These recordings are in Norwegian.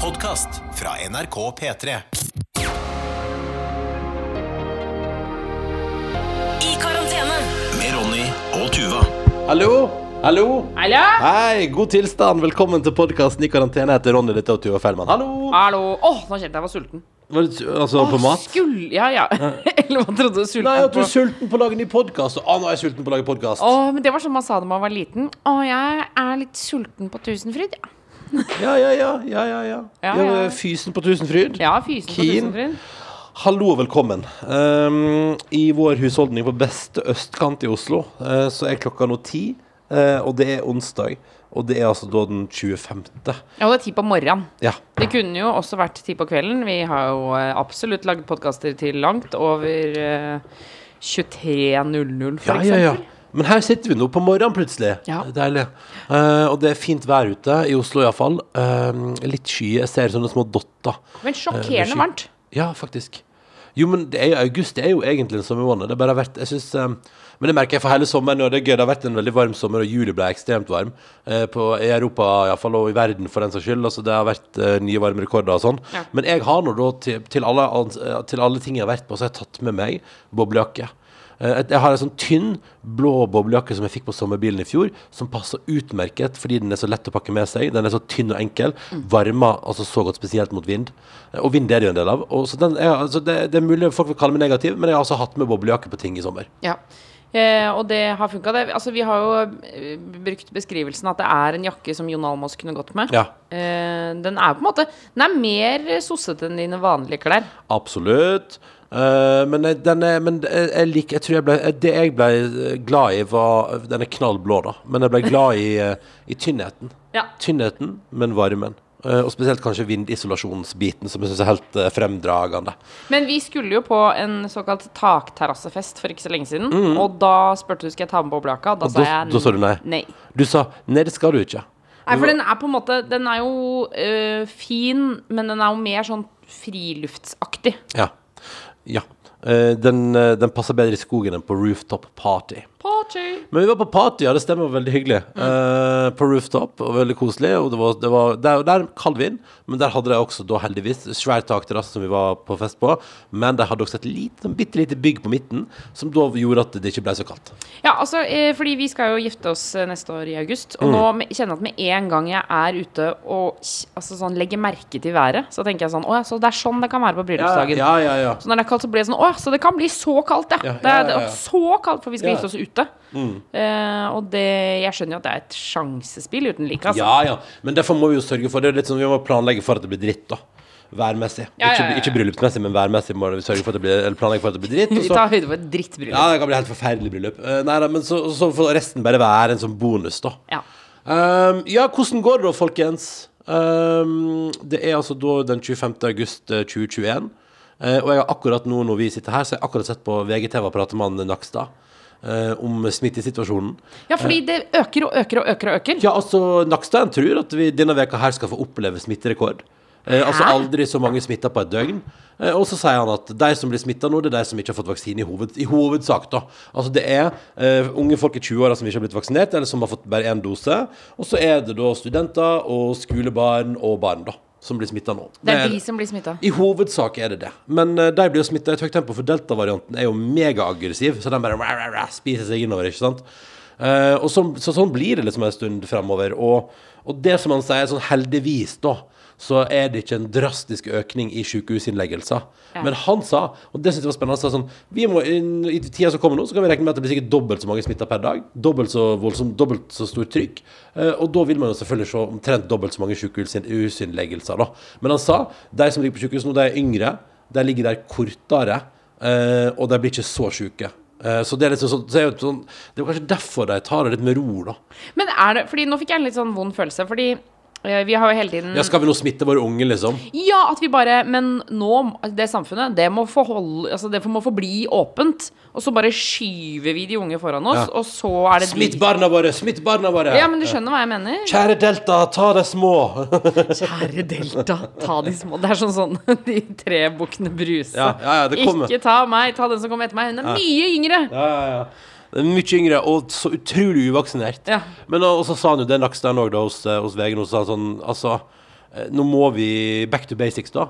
podkast fra NRK P3. I karantene. Med Ronny og Tuva. Hallo? Hallo? Hallo? Hei, god tilstand. Velkommen til podkasten I karantene. Jeg heter Ronny Litt og Tuva Fellmann. Hallo! Hallo. Åh, nå kjente jeg var sulten. Var du, altså på Åh, mat? Skulle Ja, ja. Eller man trodde du sulten Nei, at du på? er sulten på å lage ny podkast. Å, nå er jeg sulten på å lage podkast. Åh, men det var sånn man sa da man var liten. Å, jeg er litt sulten på Tusenfryd. Ja, Ja, ja, ja. ja, ja, ja. Ja, ja. Fysen på Tusenfryd. ja fysen på Keen. Tusenfryd. Hallo og velkommen. Um, I vår husholdning på beste østkant i Oslo uh, så er klokka nå ti, uh, og det er onsdag. Og det er altså da den 25. Ja, og det er ti på morgenen. Ja. Det kunne jo også vært ti på kvelden. Vi har jo eh, absolutt lagd podkaster til langt over eh, 23.00, for Ja, ja, ja. Men her sitter vi nå på morgenen plutselig. Ja. Det Deilig. Uh, og det er fint vær ute, i Oslo iallfall. Uh, litt sky. Jeg ser sånne små dotter. Men sjokkerende uh, varmt. Ja, faktisk. Jo, men det er jo, august det er jo egentlig en sommermåned. Det har vært jeg synes, uh, Men det merker jeg for hele sommeren, og det er gøy. Det har vært en veldig varm sommer, og juli ble ekstremt varm. eh, på, I Europa iallfall, og i verden for den saks skyld. Altså, det har vært eh, nye varmerekorder og sånn. Ja. Men jeg har nå da til, til, alle, eh, til alle ting jeg har vært på, så har jeg tatt med meg boblejakke. Eh, Jeg har en sånn tynn, blå boblejakke som jeg fikk på sommerbilen i fjor, som passer utmerket fordi den er så lett å pakke med seg. Den er så tynn og enkel. Varmer altså så godt, spesielt mot vind. Eh, Og vind er det jo en del av. Den er, altså det, det er mulig folk vil kalle meg negativ, men jeg har altså hatt med boblejakke på ting i sommer. Ja. Eh, og det har funka, det. Altså, vi har jo eh, brukt beskrivelsen at det er en jakke som Jon Almaas kunne gått med. Ja, Eh, den er på en måte Den er mer sossete enn dine vanlige klær. absolutt. Eh, men jeg- den er, men jeg, liker, jeg tror jeg ble, det jeg ble eh, glad i, var Den er knallblå, da. Men jeg ble glad i, eh, i tynnheten. Ja. Tynnheten, men varmen. Uh, og spesielt kanskje vindisolasjonsbiten, som jeg syns er helt uh, fremdragende. Men vi skulle jo på en såkalt takterrassefest for ikke så lenge siden. Og da spurte du skal jeg ta med boblejakka. Da Mm. Og sa da- jeg da sa du nei. nei. Du sa nei, det skal du ikke. Nei, for den er på en måte Den er jo øh, fin, men den er jo mer sånn friluftsaktig. Ja. Ja. Eh, den, eh, den passer bedre i skogen enn på rooftop party. Party. Men vi var på party, ja, det stemmer, veldig hyggelig. Eh, på rooftop, og veldig koselig. Og det var, det var der, der kald vind, men der hadde de også da heldigvis svær takterrasse som vi var på fest på. Men de hadde også et lite, bitte lite bygg på midten, som da gjorde at det ikke ble så kaldt. Ja, altså, eh, fordi vi skal jo gifte oss eh, neste år i august. Og Mm. nå kjenner jeg at med en gang jeg er ute og altså, sånn, legger merke til været, så tenker jeg sånn Å ja, så det er sånn det kan være på bryllupsdagen. ja, ja, ja. Så når det er kaldt, så blir det sånn Å ja, så det kan bli så kaldt, ja. Ja, Det er, det er så kaldt, for vi skal gifte oss ute. Eh, og det Jeg skjønner jo at det er et sjansespill uten like, altså. Ja, ja. Men derfor må vi jo sørge for det. er litt sånn, Vi må planlegge for at det blir dritt, da. Værmessig. Ja, ja, ja, Ikke, ikke bryllupsmessig, men værmessig må vi sørge for at det blir, eller planlegge for at det blir dritt. Vi tar høyde for et drittbryllup. Ja, det kan bli helt forferdelig bryllup. Uh, nei da, men så, så får resten bare være en sånn bonus, da. Ja. Um, ja, hvordan går det da, folkens? Um, det er altså da den 25. august eh, 2021. Uh, og jeg har akkurat nå når vi sitter her, så jeg har jeg akkurat sett på VGTV og prater med han Nakstad eh, om smittesituasjonen. ja, fordi det øker og øker og øker og øker. Ja, altså, Nakstein tror at vi denne veka her skal få oppleve smitterekord. Eh, altså aldri så mange smitta på et døgn. Eh, og så sier han at de som blir smitta nå, det er de som ikke har fått vaksine i, hoved, i hovedsak. da. Altså det er eh, unge folk i 20-åra som ikke har blitt vaksinert, eller som har fått bare én dose. Og så er det da studenter og skolebarn og barn da, som blir smitta nå. Det er de som blir smitta. I hovedsak er det det. Men uh, de blir jo smitta i et høyt tempo, for delta-varianten er jo megaaggressiv. Så den bare rah, rah, rah, spiser seg innover, ikke sant. Uh, og så, så sånn blir det liksom en stund fremover. Og, og det som han sier, sånn heldigvis, da, så er det ikke en drastisk økning i sykehusinnleggelser. Ja. Men han sa, og det synes jeg var spennende, han sa sånn Vi må, i, tida som kommer nå, så kan vi regne med at det blir sikkert dobbelt så mange smitta per dag. Dobbelt så voldsomt, dobbelt så stort trykk. Eh, og da vil man jo selvfølgelig se omtrent dobbelt så mange sykehusinnleggelser, da. Men han sa de som ligger på sykehus nå, de er yngre. De ligger der kortere, eh, og de blir ikke så syke. Eh, så det liksom sånn, så jo sånn, det er kanskje derfor de tar det litt med ro, da. Men er det Fordi nå fikk jeg en litt sånn vond følelse, fordi vi har jo hele tiden Ja, skal vi nå smitte våre unge, liksom? Ja, at vi bare Men nå, det samfunnet, det må få Altså, det må forbli bli åpent. Og så bare skyver vi de unge foran oss, Ja. og så er det Smitt barna våre! Smitt barna våre! Ja, men du skjønner hva jeg mener? Kjære Delta, ta de små! Kjære Delta, ta de små Det er sånn sånn De tre bukkene Bruse. Ja, ja, ja, det kommer. Ikke ta meg, ta den som kommer etter meg. Hun er mye yngre. Ja, ja, ja. Den Mye yngre og så utrolig uvaksinert. Ja. Men og så sa han jo det laksen òg, hos, eh, hos VG. nå, sa sånn Altså eh, nå må vi back to basics, da.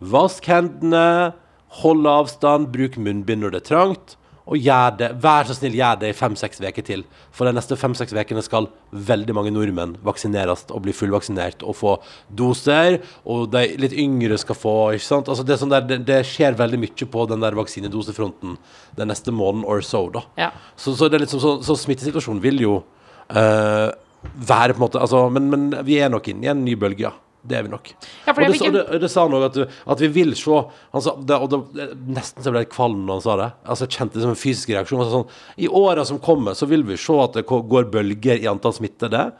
Vask hendene, hold avstand, bruk munnbind når det er trangt. Og gjør det, vær så snill, gjør det i fem-seks uker til. For de neste fem-seks ukene skal veldig mange nordmenn vaksineres og bli fullvaksinert og få doser. Og de litt yngre skal få ikke sant? Altså det, sånn der, det, det skjer veldig mye på den der vaksinedosefronten den neste måneden or so. da. Ja. Så, så, det er liksom, så, så smittesituasjonen vil jo uh, være på en måte altså, men, men vi er nok inne i en ny bølge, ja. Det er vi nok. Ja, og det, og det, og, det sa han òg, at, at vi vil se han sa, det, og det, Nesten så jeg ble kvalm når han sa det. Altså Jeg kjente det som en fysisk reaksjon. Sånn, I åra som kommer, så vil vi se at det går bølger i antall smittede.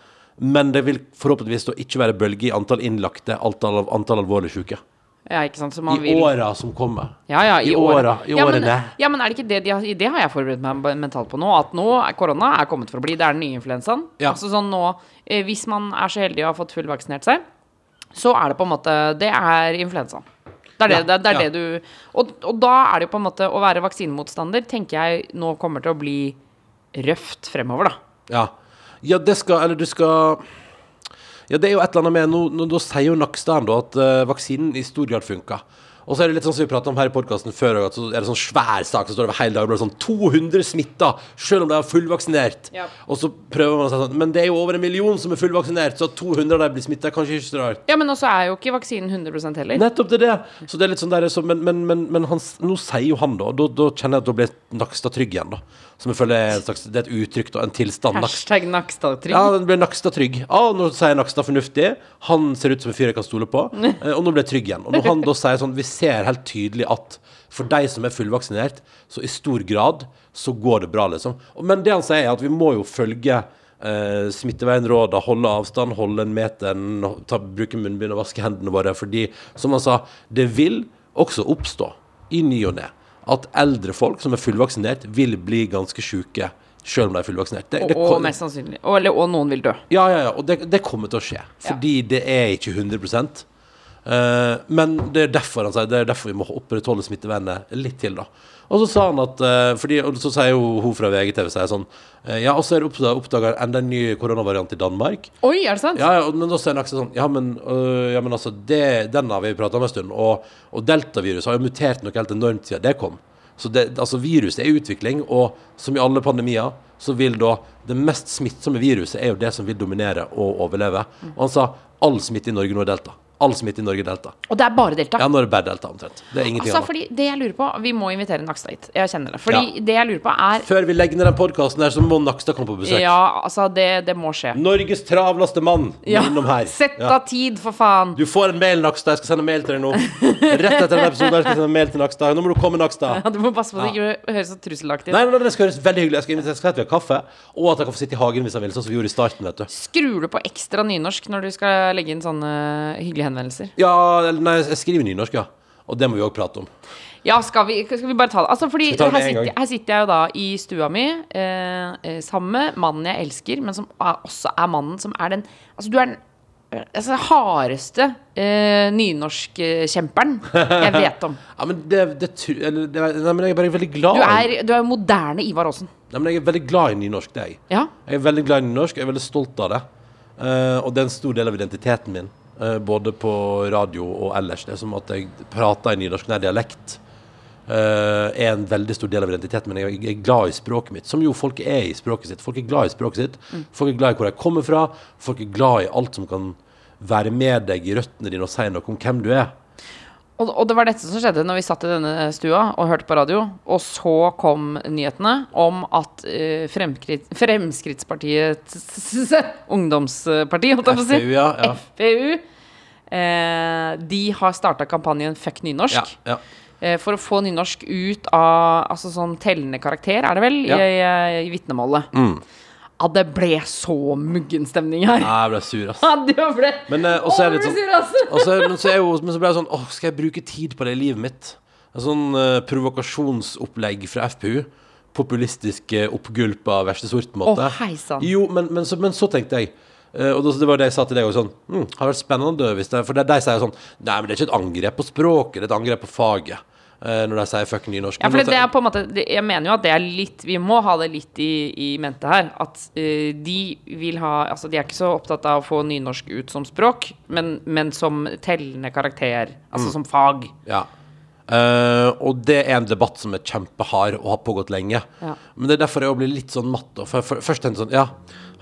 Men det vil forhåpentligvis ikke være bølger i antall innlagte, antall, antall alvorlig syke. Ja, sant, I vil åra som kommer. Ja, ja, i, I åra. i ja, men, årene. ja, men er det ikke det de har, Det har jeg forberedt meg mentalt på nå. At nå er korona er kommet for å bli. Det er den nye influensaen. Altså sånn nå eh, Hvis man er så heldig å ha fått fullvaksinert seg, så er det på en måte Det er influensaen. Det er det, det, det, er det du og, og da er det jo på en måte Å være vaksinemotstander tenker jeg nå kommer til å bli røft fremover, da. Ja. ja, det skal Eller du skal Ja, det er jo et eller annet med Nå, nå, nå sier jo Nakstad at uh, vaksinen i stor grad funka. Og så er det litt sånn som vi pratet om her i podkasten før, at så er det sånn svær sak som står over hele dagen. Sånn 200 smitta, selv om de er fullvaksinert. Ja. Og så prøver man å si sånn Men det er jo over en million som er fullvaksinert, så at 200 av dem blir smitta, er kanskje ikke så rart. Ja, men også er jo ikke vaksinen 100 heller. Nettopp det er det. Så det er litt sånn der, så, men, men, men, men han, nå sier jo han da, da, da kjenner jeg at da blir Nakstad trygg igjen, da. Som jeg føler er, et slags, det er et uttrykk, og en tilstand. Hashtag Nakstad-trygg. ja, den ble Nakstad trygg. Ah, nå sier Nakstad fornuftig. Han ser ut som en fyr jeg kan stole på. Eh, og nå ble jeg trygg igjen. Og når han da sier sånn Vi ser helt tydelig at for de som er fullvaksinert, så i stor grad så går det bra, liksom. Men det han sier, er at vi må jo følge Uh, smittevernrådene, holde avstand, holde en meter, ta, bruke munnbind og vaske hendene våre. Fordi, som han sa, det vil også oppstå i ny og ne at eldre folk som er fullvaksinert, vil bli ganske sjuke. Selv om de er fullvaksinert. Det, det Og, og mest sannsynlig. Og, eller, og noen vil dø. ja, ja, ja, og det, det kommer til å skje. Fordi det er ikke 100 Eh, Men det er derfor han sier Det er derfor vi må opprettholde smittevernet litt til, da. Og så sa han at eh, fordi, og Så sier jo hun fra VGTV sier sånn eh, Ja, og så er det oppdaga enda en ny koronavariant i Danmark. Oi, er det sant? Ja, men da sier Aksel sånn Ja, men, øh, ja, men altså, det, den har vi prata om en stund. Og, og deltavirus har jo mutert noe helt enormt siden det kom. Så det, altså, virus er i utvikling, og som i alle pandemier, så vil da det mest smittsomme viruset er jo det som vil dominere og overleve. Og han sa all smitte i Norge nå er delta. All smitte i Norge delta. Og det er bare Delta. Ja, nå er det bare delta, omtrent. Det er ingenting Altså, annet. fordi det jeg lurer på Vi må invitere Nakstad hit. Jeg kjenner det. Fordi det jeg lurer på, er Før vi legger ned den podkasten her, så må Nakstad komme på besøk. Ja, altså, det, det må skje. Norges travleste mann Ja. innom her. Sett Ja. av tid, for faen. Du får en mail, Nakstad. Jeg skal sende mail til deg nå. Rett etter denne episoden her skal jeg sende mail til Nakstad. Nå må du komme, Nakstad. Ja, du må passe på at det ikke høres så trusselaktig ut. Nei, nei, nei, det skal høres veldig hyggelig Jeg skal invitere vi har kaffe, og at jeg kan få sitte i hagen hvis jeg vil, sånn som vi gjorde i starten, vet du. Skrur du på ekstra nynorsk når du skal legge inn sånne hyggelige henvendelser? Ja, nei, jeg skriver nynorsk, ja. Og det må vi òg prate om. Ja, skal vi, skal vi bare ta det? Altså, fordi det her sitter, her sitter jeg jo da i stua mi eh, eh, sammen med mannen jeg elsker, men som er, også er mannen som er den Altså, du er den eh, altså, hardeste eh, nynorskkjemperen jeg vet om. Ja, men det, det, eller, det Nei, men jeg er bare veldig glad Du er, du er jo moderne Ivar Aasen. Nei, men jeg er veldig glad i nynorsk, det er jeg. Ja. Jeg er veldig glad i nynorsk, jeg er veldig stolt av det. Uh, og det er en stor del av identiteten min, både på radio og ellers. Det er som at jeg prater i nynorsk, nær dialekt. eh, er en veldig stor del av identiteten min. Jeg jeg er glad i språket mitt, som jo folk er i språket sitt. Folk er glad i språket sitt. Folk er glad i hvor de kommer fra. Folk er glad i alt som kan være med deg i røttene dine og si noe om hvem du er. Og, og det var dette som skjedde når vi satt i denne stua og hørte på radio. Og så kom nyhetene om at uh, Fremskrittspartiets ungdomsparti, holdt jeg på å si, FPU, ja, ja. FPU, eh, de har starta kampanjen Fuck nynorsk. Ja, eh, for å få nynorsk ut av altså sånn tellende karakter, er det vel, i, i, i vitnemålet. Ja, det ble så muggen stemning her. Nei, jeg ble sur, ass. Ja, det ble Men eh, også er det litt sånn så, men, så er jo, men så ble jeg sånn Åh, skal jeg bruke tid på det i livet mitt? En sånn eh, provokasjonsopplegg fra FPU. Populistisk uh, oppgulp av verste sort, på en måte. Å, hei sann. Jo, men, men, så, men så tenkte jeg eh, og det, var det jeg sa til deg også, sånn hm, Har vært spennende hvis det For de, de sier sånn Nei, men det er ikke et angrep på språket, det er et angrep på faget. Eh, når de sier fuck nynorsk. Ja, for det er på en måte Jeg mener jo at det er litt Vi må ha det litt i, i mente her. At uh, de vil ha Altså, de er ikke så opptatt av å få nynorsk ut som språk, men, men som tellende karakter. Altså Mm. som fag. Ja. Uh, og det er en debatt som er kjempehard og har pågått lenge. Ja. Men det er derfor jeg blir litt sånn matt. For For, for, først tenkte jeg sånn, ja,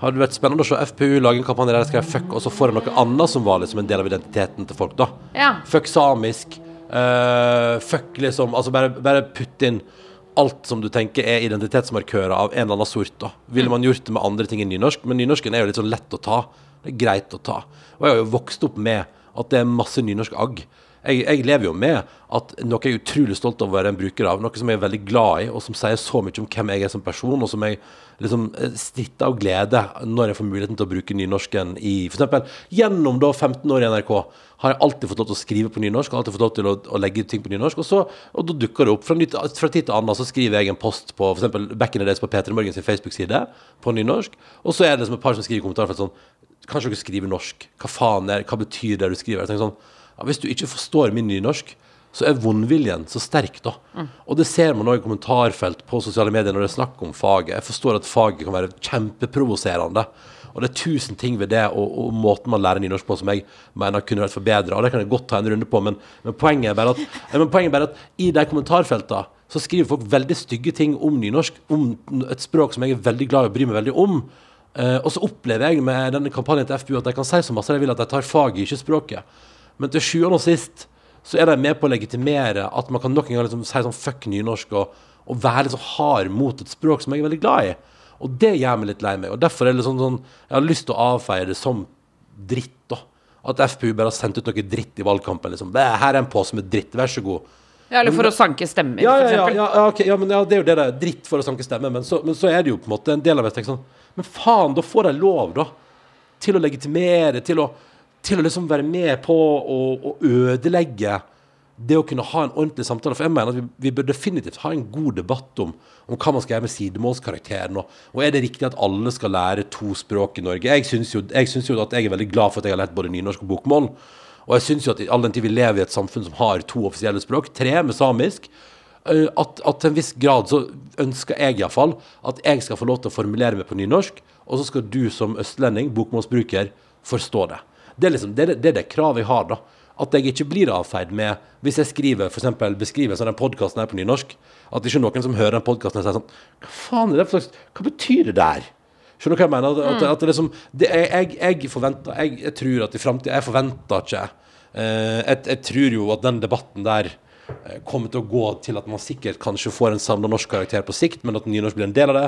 Hadde det vært spennende å se FPU lage en kampanje der de skrev fuck, og så får de noe annet som var liksom en del av identiteten til folk, da. Ja. Fuck samisk. Eh, fuck liksom Altså bare, bare putt inn alt som du tenker er identitetsmarkører av en eller annen sort. da Ville man gjort det med andre ting enn nynorsk? Men nynorsken er jo litt sånn lett å ta. Det er greit å ta. Og jeg har jo vokst opp med at det er masse nynorsk agg. Jeg, jeg lever jo med at noe jeg er utrolig stolt av å være en bruker av, noe som jeg er veldig glad i, og som sier så mye om hvem jeg er som person, og som jeg liksom eh, stritter av glede når jeg får muligheten til å bruke nynorsken i f.eks. gjennom da 15 år i NRK har jeg alltid fått lov til å skrive på nynorsk, alltid fått lov til å, å legge ting på nynorsk, og, så, og da dukker det opp. Fra, nytt, fra tid til annen så skriver jeg en post på for eksempel Back in the Days på P3 Morgens Facebook-side på nynorsk, og så er det liksom et par som skriver i kommentarfelt sånn Kanskje dere skriver norsk? Hva faen er Hva betyr det du skriver? Jeg tenker sånn ja, Hvis du ikke forstår min nynorsk, så er vondviljen så sterk, da. Og det ser man òg i kommentarfelt på sosiale medier når det er snakk om faget. Jeg forstår at faget kan være kjempeprovoserende. Og det er tusen ting ved det og, og måten man lærer nynorsk på som jeg mener kunne vært forbedra. Og det kan jeg godt ta en runde på, men, men, poenget, er at, men poenget er bare at i de kommentarfeltene så skriver folk veldig stygge ting om nynorsk, om et språk som jeg er veldig glad i og bryr meg veldig om. Eh, og så opplever jeg med denne kampanjen til FPU at de kan si så masse de vil at de tar faget, ikke språket. Men til sjuende og sist så er de med på å legitimere at man kan nok en gang liksom si sånn fuck nynorsk og, og være litt så hard mot et språk som jeg er veldig glad i. Og det gjør meg litt lei meg. Og derfor er det sånn, sånn Jeg har lyst til å avfeie det som dritt, da. At FPU bare har sendt ut noe dritt i valgkampen. Liksom. «Bæ, Her er en pose med dritt, vær så god. Ja, eller for å sanke stemmer, Ja, ja, ja, ja, ja, ja, men ja, det er jo det det er. Dritt for å sanke stemmer. Men så, men så er det jo på en måte en del av det tenker sånn Men faen, da får de lov, da. Til å legitimere, til å, til å liksom være med på å, å ødelegge det å kunne ha en ordentlig samtale. For jeg mener at vi, vi bør definitivt ha en god debatt om, om hva man skal gjøre med sidemålskarakteren. Og, og er det riktig at alle skal lære to språk i Norge? Jeg syns jo, jo at jeg er veldig glad for at jeg har lært både nynorsk og bokmål. Og jeg syns jo at all den tid vi lever i et samfunn som har to offisielle språk, tre med samisk, at, at til en viss grad så ønsker jeg iallfall at jeg skal få lov til å formulere meg på nynorsk, og så skal du som østlending, bokmålsbruker, forstå det. Det er liksom, det, er det, det kravet jeg har, da. At jeg ikke blir avfeid med Hvis jeg skriver for eksempel, beskriver sånn den podkasten her på nynorsk, at ikke noen som hører den podkasten sier sånn Hva faen er det for slags Hva betyr det der? Skjønner du hva jeg mener? At, at, at det liksom, det, jeg, jeg forventer jeg, jeg tror at i framtida Jeg forventer ikke eh, jeg, jeg tror jo at den debatten der eh, kommer til å gå til at man sikkert kanskje får en samla norsk karakter på sikt, men at nynorsk blir en del av det.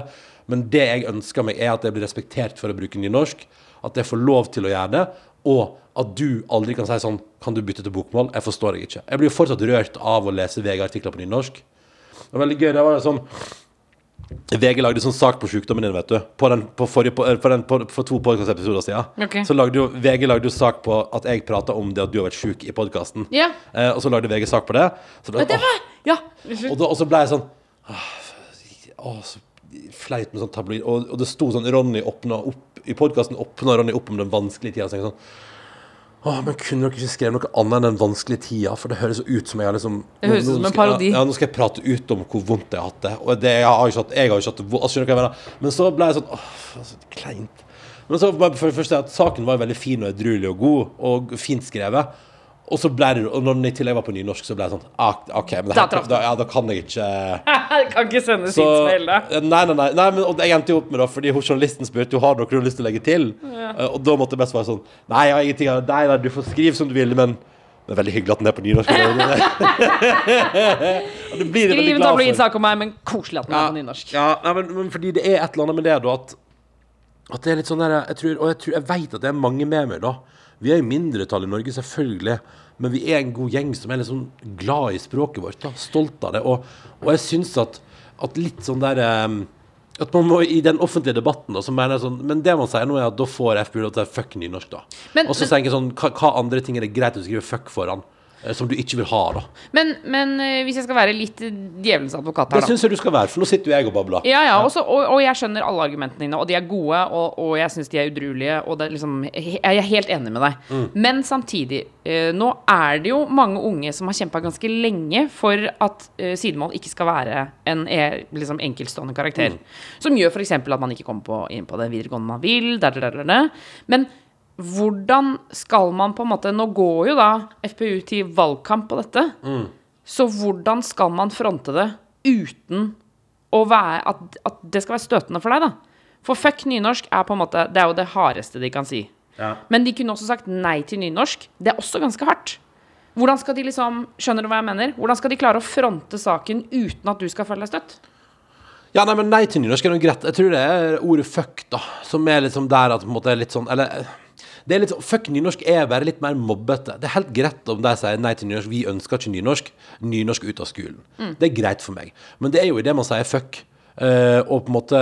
Men det jeg ønsker meg, er at jeg blir respektert for å bruke nynorsk. At jeg får lov til å gjøre det. Og at du aldri kan si sånn Kan du bytte til bokmål? Jeg forstår deg ikke. Jeg blir jo fortsatt rørt av å lese VG-artikler på nynorsk. Det var veldig gøy. Det var sånn VG lagde sånn sak på sykdommen din, vet du. På den, på forrige, på, for, den, på, for to podkastepisoder siden. Okay. Så lagde jo VG lagde jo sak på at jeg prata om det at du har vært sjuk i podkasten. Ja. Eh, og så lagde VG sak på det. Så ble, det var Ja. og, da, og så ble jeg sånn åh, åh, så flaut med sånn tabloid. Og, og det sto sånn Ronny åpna opp I podkasten åpna Ronny opp om den vanskelige tida. Så jeg sånn Åh, men Kunne dere ikke skrevet noe annet enn den vanskelige tida? For det høres ut som jeg har liksom Det høres ut som en parodi. Ja, ja, nå skal jeg prate ut om hvor vondt jeg har hatt det. Og det, jeg har ikke hatt, jeg har ikke hatt det altså, Skjønner du hva jeg mener? Men så ble jeg sånn Åh, så kleint. Men så for det første at saken var veldig fin og edruelig og god, og fint skrevet. Og så ble det, og når den i tillegg var på nynorsk, så ble jeg sånn ah, OK, men det her, da, ja, da kan jeg ikke kan ikke sende så, mail, da. nei, nei, nei, nei men, og jeg endte jo opp med det Fordi hun journalisten spurte jo Har dere noe lyst til å legge til Ja. Og da måtte jeg best være sånn Nei, jeg har ingenting av- nei, du får skrive som du vil Men det er veldig hyggelig at den er på nynorsk det blir Skriv en tabloidsak sak om meg, men koselig at den er på nynorsk. ja, nei, men, men fordi det er et eller annet med det da At, at det er litt sånn der jeg tror, Og jeg, tror, jeg vet at det er mange med meg da Vi er i mindretall i Norge selvfølgelig Men vi er en god gjeng som er liksom glad i språket vårt da, Stolt av det. Og, og jeg synes at, at litt sånn der um, at man må i den offentlige debatten da, så mener jeg sånn, Men det man sier nå er at da får FPU lov til å fuck nynorsk da. Men- Og så tenker jeg sånn hva, hva andre ting er det greit å skrive fuck foran som du ikke vil ha, da. Men, men eh, hvis jeg skal være litt djevelens advokat Det her, da. syns jeg du skal være, for nå sitter jo jeg og babler. Ja, ja, også, og, og jeg skjønner alle argumentene dine, og de er gode, og, og jeg syns de er udruelige, og det er liksom, jeg er helt enig med deg. Mm. Men samtidig, eh, nå er det jo mange unge som har kjempa ganske lenge for at eh, sidemål ikke skal være en eh, liksom, enkeltstående karakter. Mm. Som gjør f.eks. at man ikke kommer på, inn på det videregående man vil. Der, der, der, der. Men hvordan skal man på en måte Nå går jo da FPU til valgkamp på dette. Mm. Så hvordan skal man fronte det uten å være at, at det skal være støtende for deg, da? For fuck nynorsk er på en måte Det er jo det hardeste de kan si. Ja. Men de kunne også sagt nei til nynorsk. Det er også ganske hardt. Hvordan skal de liksom Skjønner du hva jeg mener? Hvordan skal de klare å fronte saken uten at du skal føle deg støtt? Ja, nei, men nei til nynorsk er noe greit. Jeg tror det er ordet fuck, da, som er liksom der at på en måte er litt sånn Eller det er litt sånn Fuck nynorsk er bare litt mer mobbete. Det er helt greit om de sier nei til nynorsk. Vi ønsker ikke nynorsk. Nynorsk ut av skolen. Det er greit for meg. Men det er jo i det man sier fuck. Uh, og på en måte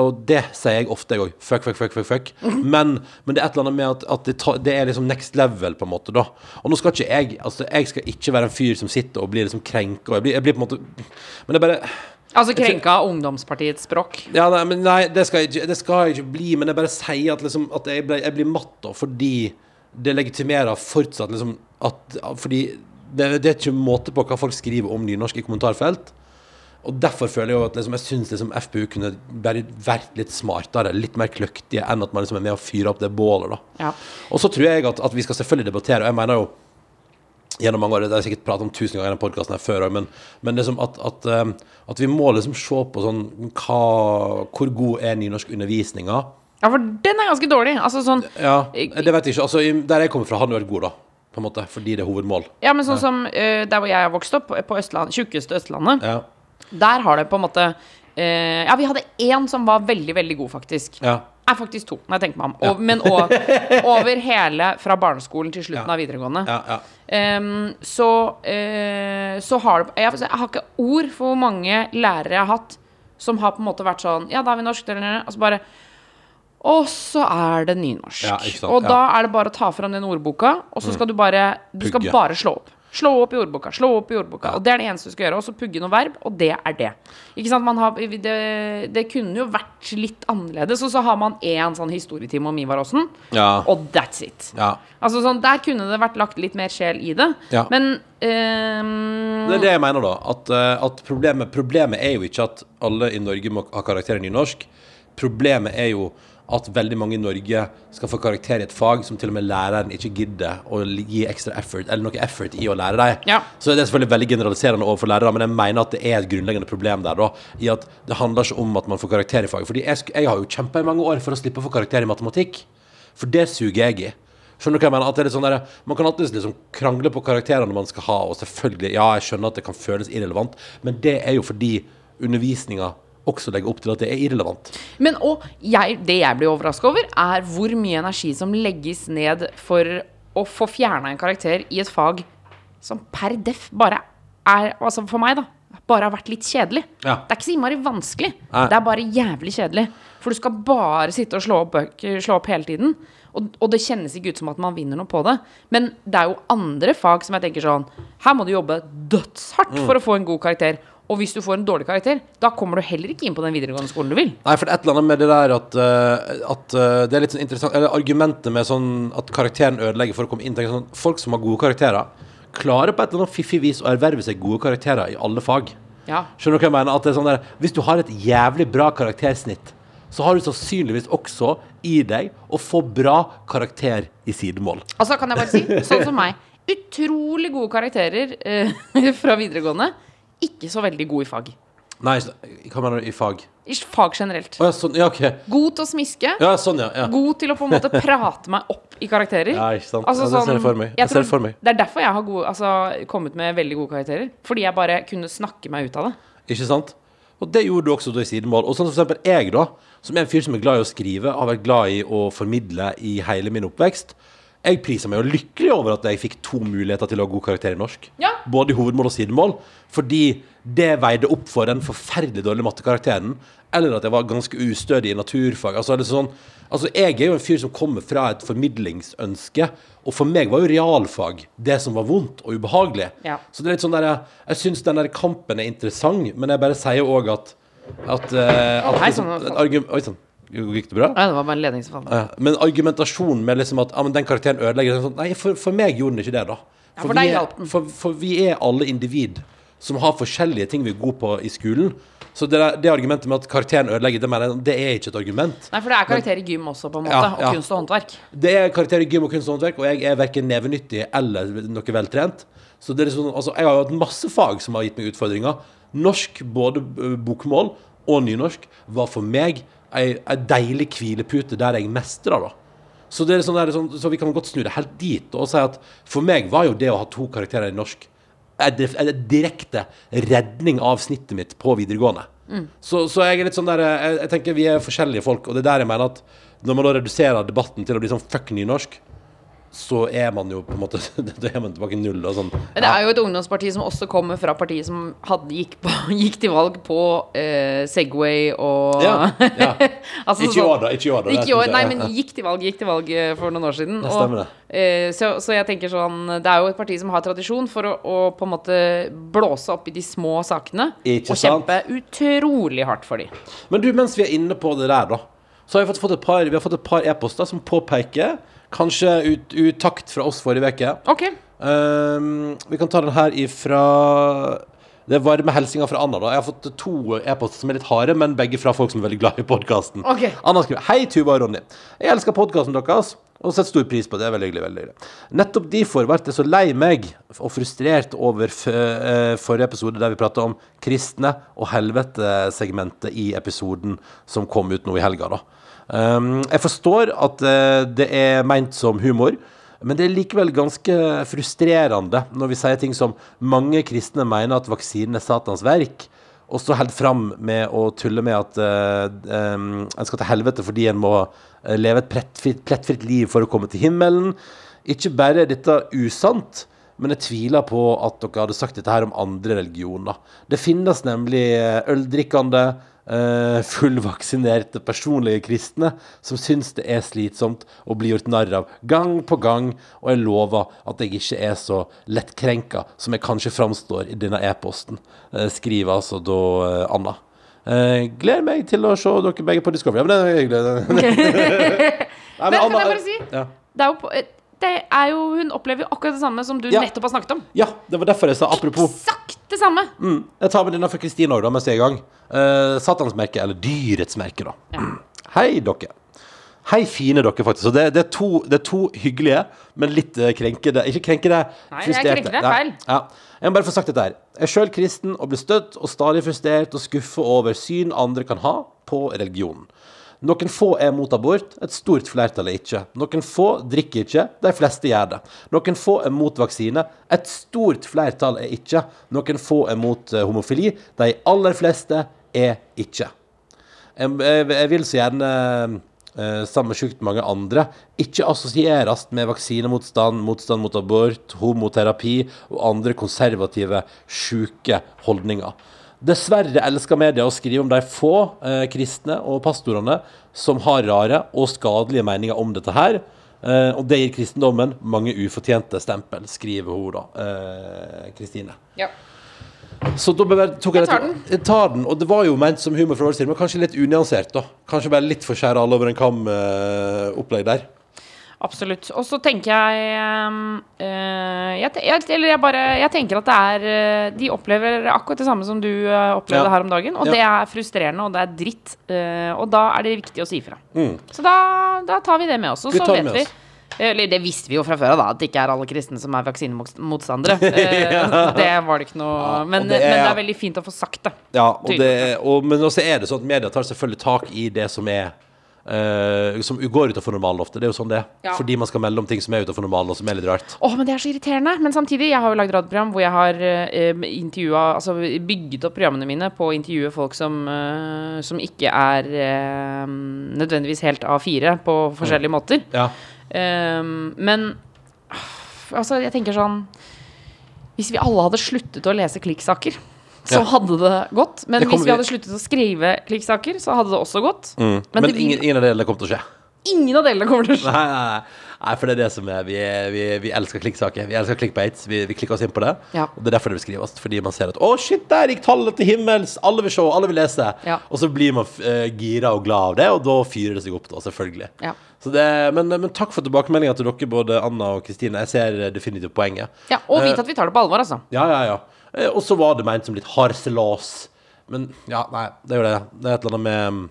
Og det sier jeg ofte, jeg òg. Fuck, fuck, fuck. fuck, fuck. men, men det er et eller annet med at, at det, ta, det er liksom next level, på en måte. da Og nå skal ikke jeg Altså Jeg skal ikke være en fyr som sitter og blir liksom krenka. Jeg, blir- jeg blir på en måte Men det er bare Altså krenka av ungdomspartiets språk. ja, nei, men nei, det skal, jeg det skal jeg ikke bli, men jeg bare sier at, liksom, at jeg, ble, jeg blir matt da, fordi det legitimerer fortsatt liksom at Fordi det, det er ikke måte på hva folk skriver om nynorsk i kommentarfelt. Og derfor føler jeg jo at liksom, jeg syns liksom FPU kunne vært litt smartere, litt mer kløktige, enn at man liksom er med og fyrer opp det bålet, da. Ja. Og så tror jeg at, at vi skal selvfølgelig debattere, og jeg mener jo gjennom mange år, det har jeg sikkert pratet om tusen ganger i denne podcasten før, òg, men, men liksom at, at, um, at vi må liksom se på sånn hva, hvor god er nynorskundervisninga? ja, for den er ganske dårlig. Altså sånn Ja, det vet jeg ikke. Altså, der jeg kommer fra, har den vært god, da. På en måte, fordi det er hovedmål. Ja, men sånn som uh, der hvor jeg har vokst opp, på Østland, tjukkeste Østlandet, Ja. der har det på en måte uh, Ja, vi hadde én som var veldig, veldig god, faktisk. Ja. Er faktisk to, når jeg tenker meg om. Og, men og, over hele fra barneskolen til slutten Ja. av videregående. Ja, ja. Ehm, så, uh, så har det jeg, jeg har ikke ord for hvor mange lærere jeg har hatt som har på en måte vært sånn Ja, da er vi norsk, og så bare Og så er det nynorsk. Ja, og ja. da er det bare å ta fram den ordboka, og så skal du bare Du skal bare slå opp. Slå opp i ordboka, slå opp i ordboka. Og det er det eneste du skal gjøre. Og så pugge noe verb, og det er det. Ikke sant? Man har, det, det kunne jo vært litt annerledes. Og så har man én sånn historietime om Ivar Aasen, Ja. og that's it. ja. Altså sånn, Der kunne det vært lagt litt mer sjel i det. Ja. Men um... Det er det jeg mener, da. At, eh, at problemet, problemet er jo ikke at alle i Norge må ha karakter i nynorsk. Problemet er jo at veldig mange i Norge skal få karakter i et fag som til og med læreren ikke gidder å gi ekstra effort, eller noe effort i å lære deg. Ja. Så det er selvfølgelig veldig generaliserende overfor lærere, men jeg mener at det er et grunnleggende problem der, da. I at det handler ikke om at man får karakter i faget. Fordi jeg, jeg har jo kjempa i mange år for å slippe å få karakter i matematikk. For det suger jeg i. Skjønner du hva jeg mener? At det er litt sånn der, man kan alltid liksom krangle på karakterene man skal ha, og selvfølgelig, ja, jeg skjønner at det kan føles irrelevant, men det er jo fordi undervisninga også legger opp til at det er irrelevant. Men og jeg, det jeg blir overraska over, er hvor mye energi som legges ned for å få fjerna en karakter i et fag som per def bare er Altså for meg, da. Bare har vært litt kjedelig. Ja. Det er ikke så innmari vanskelig. Nei. Det er bare jævlig kjedelig. For du skal bare sitte og slå opp slå opp hele tiden. Og, og det kjennes ikke ut som at man vinner noe på det. Men det er jo andre fag som jeg tenker sånn Her må du jobbe dødshardt Mm. for å få en god karakter. Og hvis du får en dårlig karakter, da kommer du heller ikke inn på den videregående skolen du vil. Nei, for det er et eller annet med det der at, eh, at eh, Det er litt sånn interessant Eller argumentet med sånn at karakteren ødelegger for å komme inn til sånn, Folk som har gode karakterer, klarer på et eller annet fiffig vis å erverve seg gode karakterer i alle fag. Ja. Skjønner du hva jeg mener? At det er sånn der, Hvis du har et jævlig bra karaktersnitt, så har du sannsynligvis også i deg å få bra karakter i sidemål. Altså, kan jeg bare si, sånn som meg. Utrolig gode karakterer eh, fra videregående. Ikke så veldig god i fag. Nei, hva mener du i fag? I fag generelt. Oh, ja, sånn, ja, okay. God til å smiske. Ja, sånn. God til å på en måte prate meg opp i karakterer. Ja, ikke sant. Altså, ser jeg. Jeg ser tror det. Det er derfor jeg har gode, altså, kommet med veldig gode karakterer. Fordi jeg bare kunne snakke meg ut av det. Ikke sant? Og det gjorde du også da i sidemål. Og sånn som for eksempel jeg, da, som er en fyr som er glad i å skrive, har vært glad i å formidle i hele min oppvekst. Jeg priser meg jo lykkelig over at jeg fikk to muligheter til å ha god karakter i norsk. Ja. Både i hovedmål og sidemål. Fordi det veide opp for den forferdelig dårlige mattekarakteren. Eller at jeg var ganske ustødig i naturfag. Altså, det er sånn, altså Jeg er jo en fyr som kommer fra et formidlingsønske. Og for meg var jo realfag det som var vondt og ubehagelig. Ja. Så det er litt sånn der, jeg, jeg syns den der kampen er interessant, men jeg bare sier òg at at, uh, at Hei, liksom, sånn. Gikk det bra? Ja, det var bare en ledning som falt. Ja, men argumentasjonen med liksom at ja, men den karakteren ødelegger sånn, Nei, for, for meg gjorde den ikke det, da. Ja, for vi er, for, for vi er alle individ som har forskjellige ting vi er gode på i skolen. Så det, der, det argumentet med at karakteren ødelegger, det, mener det er ikke et argument. Nei, for det er karakter i gym også, på en måte. Ja. Og kunst og håndverk. Det er karakter i gym og kunst og håndverk, og jeg er verken nevenyttig eller noe veltrent. Så det er liksom, altså, jeg har hatt masse fag som har gitt meg utfordringer. Norsk, både bokmål og nynorsk, var for meg ei, ei deilig hvilepute der jeg mestrer, da. Så, det er sånn der, sånn, så vi kan godt snu det helt dit og si at for meg var jo det å ha to karakterer i norsk en direkte redning av snittet mitt på videregående. Så, så jeg er litt sånn der jeg, jeg tenker vi er forskjellige folk, og det er der jeg mener at når man da reduserer debatten til å bli sånn fuck nynorsk, så er man jo på en måte Da er man tilbake null og sånn. Men det er jo et ungdomsparti som også kommer fra partiet som hadde, gikk, på, gikk til valg på eh, Segway og Ja, ja. altså, Ikke i år, da. Ikke i år, da. Ikke år, nei, men gikk til valg, gikk til valg eh, for noen år siden. Det stemmer det. eh, så, så jeg tenker sånn Det er jo et parti som har tradisjon for å, å på en måte blåse opp i de små sakene. Ikke og sant? kjempe utrolig hardt for de. Men du, mens vi er inne på det der, da, så har vi fått, fått et par Vi har fått et par e-poster som påpeker Kanskje ut, utakt fra oss forrige uke. OK. Um, vi kan ta den her ifra Det er varme hilsener fra Anna. da Jeg har fått to e-poster som er litt harde, men begge fra folk som er veldig glad i podkasten. Okay. Anna skriver Hei, Tuva og Ronny. Jeg elsker podkasten deres. Og setter stor pris på det. Det veldig hyggelig. veldig hyggelig. Nettopp derfor ble jeg så lei meg og frustrert over eh, forrige episode der vi prata om kristne og helvete-segmentet i episoden som kom ut nå i helga. da jeg forstår at eh, det er meint som humor, men det er likevel ganske frustrerende når vi sier ting som mange kristne mener at vaksinen er Satans verk, og så holder fram med å tulle med at uh, um, en skal til helvete fordi en må eh, leve et plettfritt, plettfritt liv for å komme til himmelen. Ikke bare er dette usant, men jeg tviler på at dere hadde sagt dette her om andre religioner. Det finnes nemlig øldrikkende, eh, fullvaksinerte personlige kristne som syns det er slitsomt å bli gjort narr av gang på gang, og jeg lover at jeg ikke er så lettkrenka som jeg kanskje framstår i denne e-posten, uh, skriver altså da uh, Anna. Gleder meg til å se dere begge på Discovery. Ja, men det er hyggelig. Nei, Men jeg bare si? ja. Det er jo på, det er jo, hun opplever jo akkurat det samme som du Ja. nettopp har snakket om. ja, det var derfor jeg sa apropos Eksakt det samme! Mm. Jeg tar med denne for Kristine òg, mens jeg er i gang. Uh, Satans merke, eller dyrets merke, da. Hei, dere. Hei, fine dere, faktisk. Så det, det, er, to, det er to hyggelige, men litt eh, krenkede Ikke krenkede, Nei, jeg frustrerte. det, Ja, feil. Ja. Jeg må bare få sagt dette her. Jeg er sjøl kristen og blir støtt og stadig frustrert og skuffa over syn andre kan ha på religionen. Noen få er mot abort, et stort flertall er ikke. Noen få drikker ikke, de fleste gjør det. Noen få er mot vaksine, et stort flertall er ikke. Noen få er mot eh, homofili, de aller fleste er ikke. Jeg, jeg, jeg vil så gjerne eh, sammen med sjukt mange andre ikke assosieres med vaksinemotstand, motstand mot abort, homoterapi og andre konservative, sjuke holdninger. Dessverre elsker media å skrive om de få eh, kristne og pastorene som har rare og skadelige meninger om dette her. Eh, og det gir kristendommen mange ufortjente stempel, skriver hun da, eh, Kristine. Ja. Så da tok jeg, Jeg tar den. Jeg tar den. Og det var jo ment som humor fra vår side, men kanskje litt unyansert, da. Kanskje bare litt for skjære alle over en kam-opplegg der. Absolutt. Og så tenker jeg eh, jeg, jeg, jeg bare Jeg tenker at det er eh, De opplever akkurat det samme som du eh, opplevde Ja. her om dagen. Og Ja. det er frustrerende, og det er dritt. Øh, og da er det viktig å si ifra. Så da, da tar vi det med oss. Og Mm. Så vet vi eller det visste vi jo fra før av, at det ikke er alle kristne som er vaksinemotstandere. ja. det var det ikke noe men, det men det er- er veldig fint å få sagt det. Ja, og det, og, men også er det sånn at media tar selvfølgelig tak i det som er eh, Som går utenfor normalen ofte. Det er jo sånn det er. Ja. Fordi man skal melde om ting som er utenfor normalen, og som er litt rart. Åh, men det er så irriterende. Men samtidig, jeg har jo lagd radioprogram hvor jeg har eh, intervjua Altså bygget opp programmene mine på å intervjue folk som, eh, som ikke er eh, nødvendigvis helt A4 på forskjellige måter. Ja. Ehm, men altså, jeg tenker sånn Hvis vi alle hadde sluttet å lese klikksaker, så hadde det gått. Men Det hvis vi hadde sluttet å skrive klikksaker, så hadde det også gått. Men, Men ingen, ingen av delene kommer til å skje. Ingen av delene kommer til å skje. Nei, nei, nei. for det er det som er Vi, vi, vi elsker klikksaker. Vi elsker clickbates. Vi, vi klikker oss inn på det. Ja. Og det er derfor det beskrives. Fordi man ser at 'Å, shit, der gikk tallet til himmels'. Alle vil se, alle vil lese. Ja. Og så blir man uh, gira og glad av det, og da fyrer det seg opp, da, selvfølgelig. Ja. Så det, men, men takk for tilbakemeldinga til dere, både Anna og Kristine. Jeg ser definitivt poenget. Ja, og vit at vi tar det på alvor, altså. Ja, ja, ja. Eh, Og så var det ment som litt harselas. Men ja, nei, det er jo det. Det er et eller annet med mm,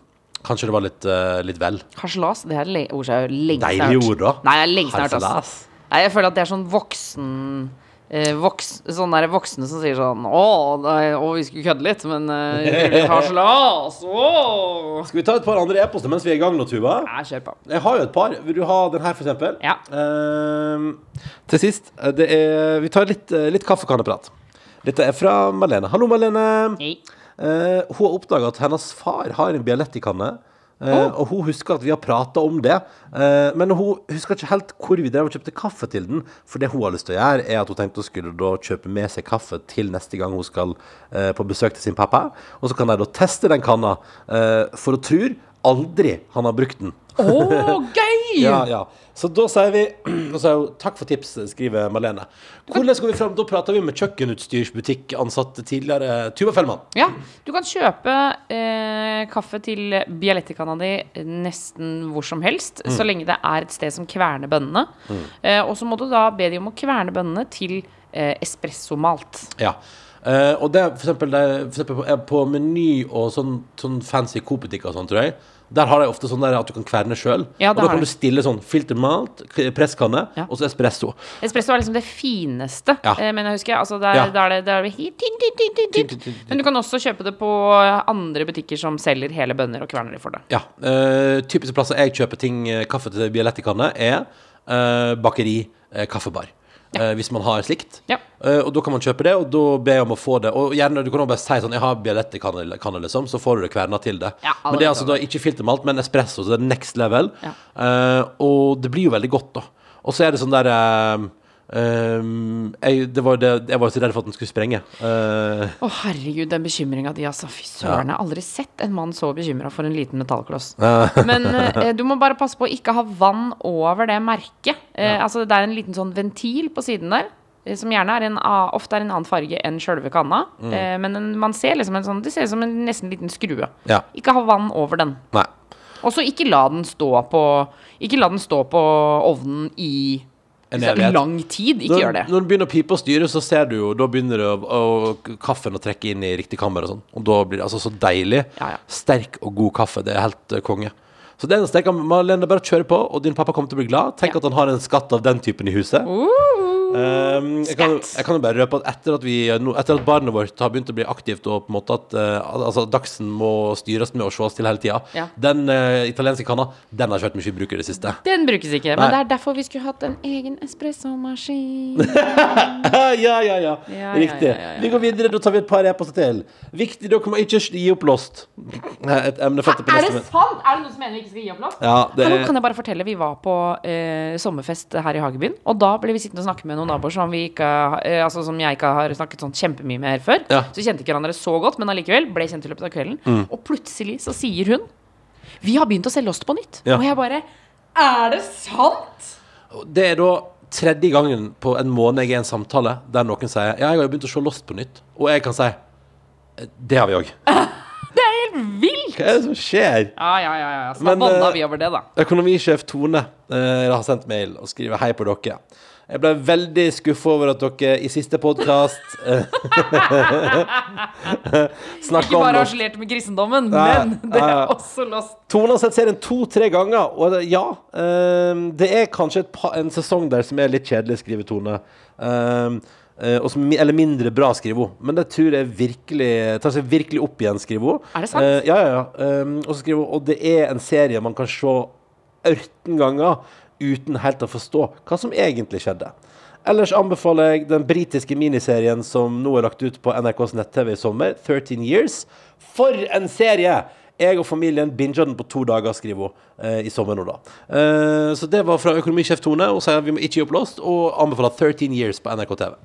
Kanskje det var litt, uh, litt vel. Harselas, det er ord jeg har lenge Deilig snart. ord, da. Nei, er lenge snart, Harselas. Nei, jeg føler at det er sånn voksen eh, voks, Sånne der voksne som sier sånn Å, er, å vi skulle kødde litt, men uh, harselas Å! Skal vi ta et par andre e-poster mens vi er i gang nå, Tuva? Nei, kjør på. Jeg har jo et par. Vil du ha den her, for eksempel? Ja. Ehm, til sist, eh, det er Vi tar litt, eh, litt kaffekanneprat. Dette er fra Malene. Hallo, Malene. Hei. Eh, hun har oppdaga at hennes far har en Bialetti i kanne. Eh, Og hun husker at vi har prata om det, eh, men hun husker ikke helt hvor vi drev og kjøpte kaffe til den. For det hun har lyst til å gjøre, er at hun tenkte hun skulle da kjøpe med seg kaffe til neste gang hun skal eh, på besøk til sin pappa. Og så kan de da teste den kanna, eh, for hun tror aldri han har brukt den. Oh, gøy! Ja, ja. Så da sier vi så, Takk for tips, skriver Malene. Hvordan skal vi fram? Da prater vi med kjøkkenutstyrsbutikkansatte tidligere Tuva Fellmann. Ja, du kan kjøpe eh, kaffe til Bialetti-kanna di nesten hvor som helst, så lenge det er et sted som kverner bønnene. Eh, og så må du da be de om å kverne bønnene til eh, espressomalt. Ja. Eh, og det er for eksempel, det for eksempel på, er på Meny og sånn, sånn fancy Coop-butikker og sånn, tror jeg. Der har de ofte sånn der at du kan kverne sjøl. Ja, og da kan du stille sånn filtermalt, presskanne Ja. og så espresso. Espresso er liksom det fineste, Ja. eh, men jeg husker altså der, der er det, der er det helt Men du kan også kjøpe det på andre butikker som selger hele bønner og kverner de for det. Ja. Uh, typiske plasser jeg kjøper ting, eh, kaffe til Bialetti-kanne, er uh, bakeri, uh, kaffebar. Eh, hvis man har slikt. Ja. Eh, og da kan man kjøpe det, og da ber jeg om å få det. Og gjerne, du kan også bare si sånn Jeg har Bialetti-kanne, kanne, liksom, så får du det kverna til det. Ja, men det er altså da ikke filtermalt, men espresso, så det er next level. Ja. Eh, og det blir jo veldig godt, da. Og så er det sånn der uh, Um, jeg, det var det, jeg var jo så redd for at den skulle sprenge. Å herregud, den bekymringa di, altså. Fy søren, jeg har aldri sett en mann så bekymra for en liten metallkloss. Men uh, du må bare passe på å ikke ha vann over det merket. Eh, altså, det er en liten sånn ventil på siden der. eh, Som gjerne er en, ofte er en annen farge enn sjølve kanna. Mm. Eh, men en, man ser liksom en sånn Det ser ut som en nesten liten skrue. ja. Ikke ha vann over den. Nei. Og så ikke la den stå på Ikke la den stå på ovnen i En så lang tid. Ikke Når, gjør det. når den begynner å pipe og styre, så ser du jo Da begynner det å, å, kaffen å trekke inn i riktig kammer og sånn. Og da blir det altså så deilig. Ja, ja. Sterk og god kaffe. Det er helt uh, konge. Så det eneste jeg kan Malene, bare kjøre på, og din pappa kommer til å bli glad. Tenk at han har en skatt av den typen i huset. Um, jeg, kan, jeg kan jo bare røpe at etter at, vi, etter at barnet vårt har begynt å bli aktivt, og på en måte at uh, altså, dagsen må styres med å ses til hele tida, Ja. den uh, italienske kanna, den har ikke vært mye bruk i det siste. Den brukes ikke. Nei. Men det er derfor vi skulle hatt en egen espressomaskin. ja, ja, ja. Ja, Riktig. ja. Vi går videre, da tar vi et par e-poster til. Viktig, dere må ikke gi opp Lost. Et emnefelt på Er det sant?! Er det noen som mener vi ikke skal gi opp lost? Ja, det er kan jeg bare fortelle, Vi var på uh, sommerfest her i Hagebyen. Og da ble vi sittende og snakke med noen naboer som, vi ikke, eh, altså, som jeg ikke har snakket sånn kjempemye med her før. Ja. Så kjente ikke hverandre så godt, men allikevel ble kjent i løpet av kvelden. Mm. Og plutselig så sier hun Vi har begynt å se Lost på nytt. Ja. Og jeg bare Er det sant?! Det er da tredje gangen på en måned jeg er i en samtale der noen sier Ja, jeg har jo begynt å se Lost på nytt. Og jeg kan si "Eh, Det har vi òg. Det er helt vilt! Hva er det som skjer? Ja, ja, ja. ja. Så Men, eh, vi over det, da. Økonomisjef Tone eh, har sendt mail og skriver hei på dere. Jeg ble veldig skuffa over at dere i siste podkast uh, snakka Ikke om bare har harselerte med kristendommen, Nei, men det er også Lost. Tone har sett serien to-tre ganger, og det- ja um, Det er kanskje et pa, en sesong der som er litt kjedelig, skriver Tone. Eh, og som, eller mindre bra, skriver hun. Men det tror jeg virkelig tar seg virkelig opp igjen, skriver hun. Er det sant? Uh, ja, ja, ja. Um, og så skriver hun Og det er en serie man kan se ørten ganger uten helt å forstå hva som egentlig skjedde. Ellers anbefaler jeg den britiske miniserien som nå er lagt ut på NRKs nett-TV i sommer, 13 Years. For en serie! Jeg og familien binga den på to dager, skriver hun, eh, i sommer nå, da. Eh, så det var fra økonomisjef Tone. Hun sier vi må ikke gi opp Lost, og anbefaler 13 Years på NRK TV.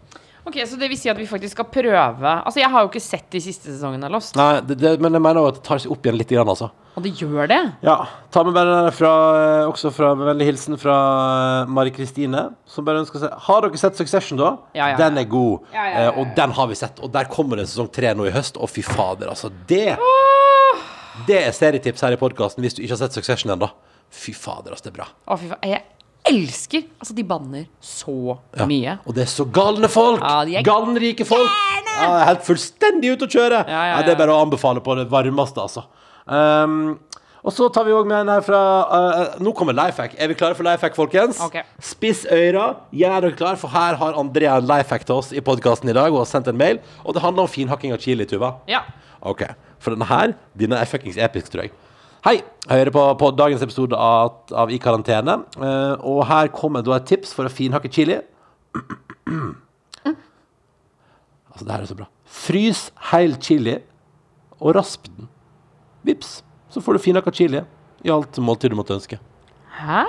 Ok, Så det vil si at vi faktisk skal prøve Altså, jeg har jo ikke sett de siste sesongene av Lost. Nei, det, det, men jeg mener jo at det tar seg opp igjen litt, grann, altså. Og det gjør det? Ja. Ta med bare fra, eh, også fra med vennlig hilsen fra eh, Mari Kristine, som bare ønsker seg Har dere sett Succession, da? Ja, ja, Den er god. Eh, og den har vi sett. Og der kommer det sesong tre nå i høst. Og fy fader, altså. Det Det er serietips her i podkasten hvis du ikke har sett Succession ennå. Fy fader, altså. Det er bra. Å, fy fader. Jeg elsker Altså, de banner så Ja. mye. Og det er så galne folk! Ja, Galnrike folk! Ja, helt fullstendig ute å kjøre! Ja, ja, det er bare å anbefale på det varmeste, altså. Um, og så tar vi òg med en her fra uh, Nå kommer life hack. Er vi klare for life hack, folkens? Okay. Spiss øyra, Gjør dere klar, for her har Andrea en life hack til oss i podkasten i dag. Og har sendt en mail. Og det handler om finhakking av chili, Tuva. Ja. Ok, For denne her, denne er fuckings episk, tror jeg. Hei, jeg hører på, på dagens episode av, av I karantene. Uh, og her kommer da et tips for å finhakke chili. altså, det her er så bra. Frys heil chili, og rasp den. Vips, så får du finhakka chili i alt måltid du måtte ønske. Hæ?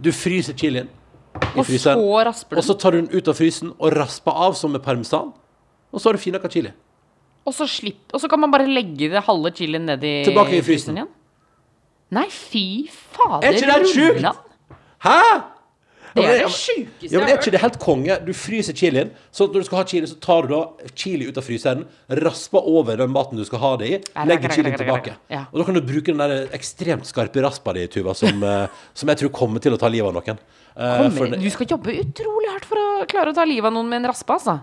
Du fryser chilien i Og fryseren, så rasper du og så tar du den ut av frysen og rasper av som med parmesan. Og så har du finhakka chili. Og så slipp Og så kan man bare legge det halve chilien ned i Tilbake i frysen. igjen. Nei, fy fader. Er ikke det sjukt? Hæ?! Det er det sjukeste jeg har hørt. Er ikke det helt konge? Du fryser chilien. Så når du skal ha chili, så tar du da chili ut av fryseren, rasper over den maten du skal ha det i, legger chilien tilbake. Og da kan du bruke den der ekstremt skarpe raspa di, Tuva, som, eh, som jeg tror kommer til å ta livet av noen. Eh, Kommer- Du skal jobbe utrolig hardt for å klare å ta livet av noen med en raspe, altså.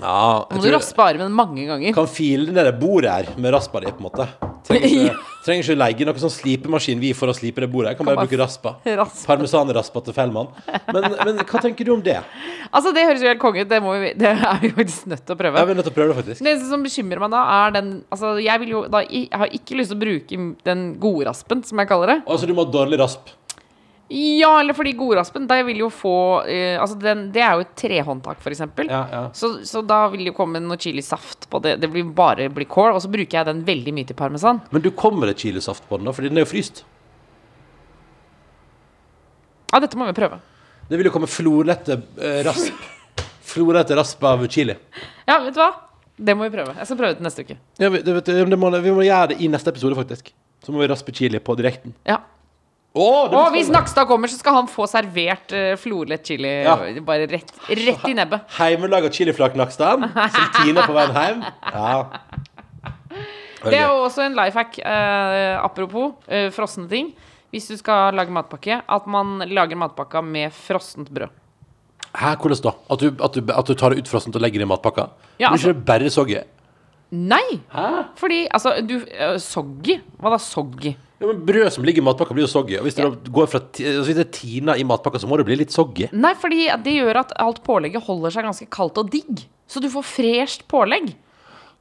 ja, må du raspe armen mange ganger. kan file det der bordet her med raspa di, på en måte. Trenger ikke, trenger ikke leie noen sånn slipemaskin vi for å slipe det bordet. Jeg kan bare bruke raspa. raspe. Parmesanraspa til Fellmann. Men, men hva tenker du om det? Altså, det høres jo helt konge ut. Det, vi, det er vi faktisk nødt til å prøve. Ja, vi er nødt til å prøve det, faktisk. Det som bekymrer meg da, er den Altså, jeg vil jo da Jeg har ikke lyst til å bruke den gode raspen, som jeg kaller det. Altså, du må ha dårlig rasp. Ja, eller fordi godraspen, De vil jo få eh, Altså, den, det er jo et trehåndtak, eksempel. Ja, ja. Så, så da vil det jo komme noe chilisaft på det. Det blir bare bli kål. Og så bruker jeg den veldig mye til parmesan. Men du kommer det chilisaft på den, da? Fordi den er jo fryst. Ja, dette må vi prøve. Det vil jo komme florlette eh, rasp. Florlette rasp av chili. Ja, vet du hva? Det må vi prøve. Jeg skal prøve det neste uke. Ja, vi, det, vet du, det må, vi må gjøre det i neste episode, faktisk. Så må vi raspe chili på direkten. Ja. Det Og hvis. Nakstad kommer, så skal han få servert uh, florlett chili Ja. bare rett, rett i nebbet. Heimelaga chiliflak Nakstad, som Tina på veien hjem. Ja. Det er jo også en life hack, uh, apropos uh, frosne ting. Hvis du skal lage matpakke, at man lager matpakka med frossent brød. Hæ, hvordan da? At du, at, du, at du tar det utfrossent og legger det i matpakka? Ja, Blir altså- ikke det bare soggy? Nei! Hæ? Fordi altså du uh, Soggy? Hva da soggy? Ja, men Brød som ligger i matpakka, blir jo soggy. Og hvis det, da går fra, ti- altså hvis det er Tina i matpakka, så må det bli litt soggy. Nei, fordi det gjør at alt pålegget holder seg ganske kaldt og digg. Så du får fresht pålegg.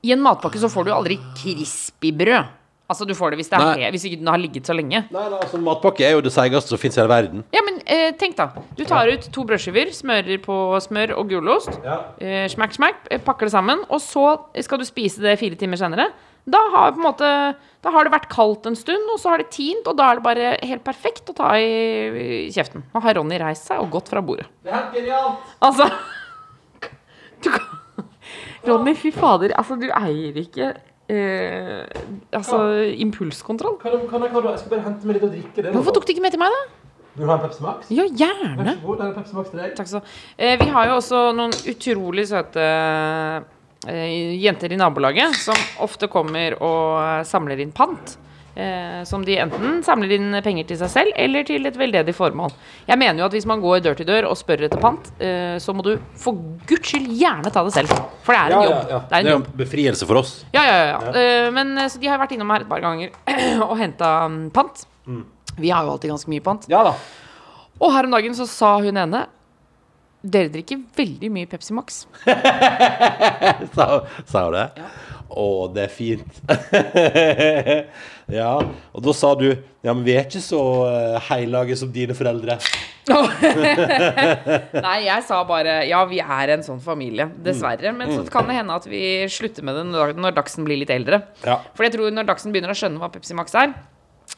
I en matpakke så får du aldri crispy brød. Altså du får det hvis, det er he hvis ikke den har ligget så lenge. Nei, nei, altså Matpakke er jo det seigeste som fins i hele verden. Ja, men eh, tenk da. Du tar ut to brødskiver, smører på smør og gulost. Ja. Eh, smakk, smakk, eh, pakker det sammen, og så skal du spise det fire timer senere. Da har, måte, da har det vært kaldt en stund, og så har det tint, og da er det bare helt perfekt å ta i, i kjeften. Nå har Ronny reist seg og gått fra bordet. Det er helt genialt! Altså du kan, Ronny, fy fader. Altså, du eier ikke eh, Altså, impulskontroll. Kan, kan jeg, kan du, jeg skal bare hente meg litt å drikke. Det, Hvorfor tok du ikke med til meg, da? Vil du ha en Pepsi Max? Ja, gjerne. Vær så god, det er en Pepsi Max til deg. Takk skal eh, Vi har jo også noen utrolig søte eh, jenter i nabolaget som ofte kommer og samler inn pant. Eh, som de enten samler inn penger til seg selv eller til et veldedig formål. Jeg mener jo at hvis man går dør til dør og spør etter pant, eh, så må du for guds skyld gjerne ta det selv. For det er en jobb. Det er Det en er en befrielse for oss. Ja, ja, ja. ja. Eh, men eh, så de har vært innom her et par ganger og henta pant. Vi har jo alltid ganske mye pant. Ja da. Og her om dagen så sa hun ene Dere drikker veldig mye Pepsi Max. Sa, sa hun det? Å, det er fint. ja, og da sa du Ja, men vi er ikke så uh, heilage som dine foreldre. Nei, jeg sa bare ja, vi er en sånn familie. Dessverre. Men så kan det hende at vi slutter med det når Dagsen blir litt eldre. Ja. For jeg tror når Dagsen begynner å skjønne hva Pepsi Max er,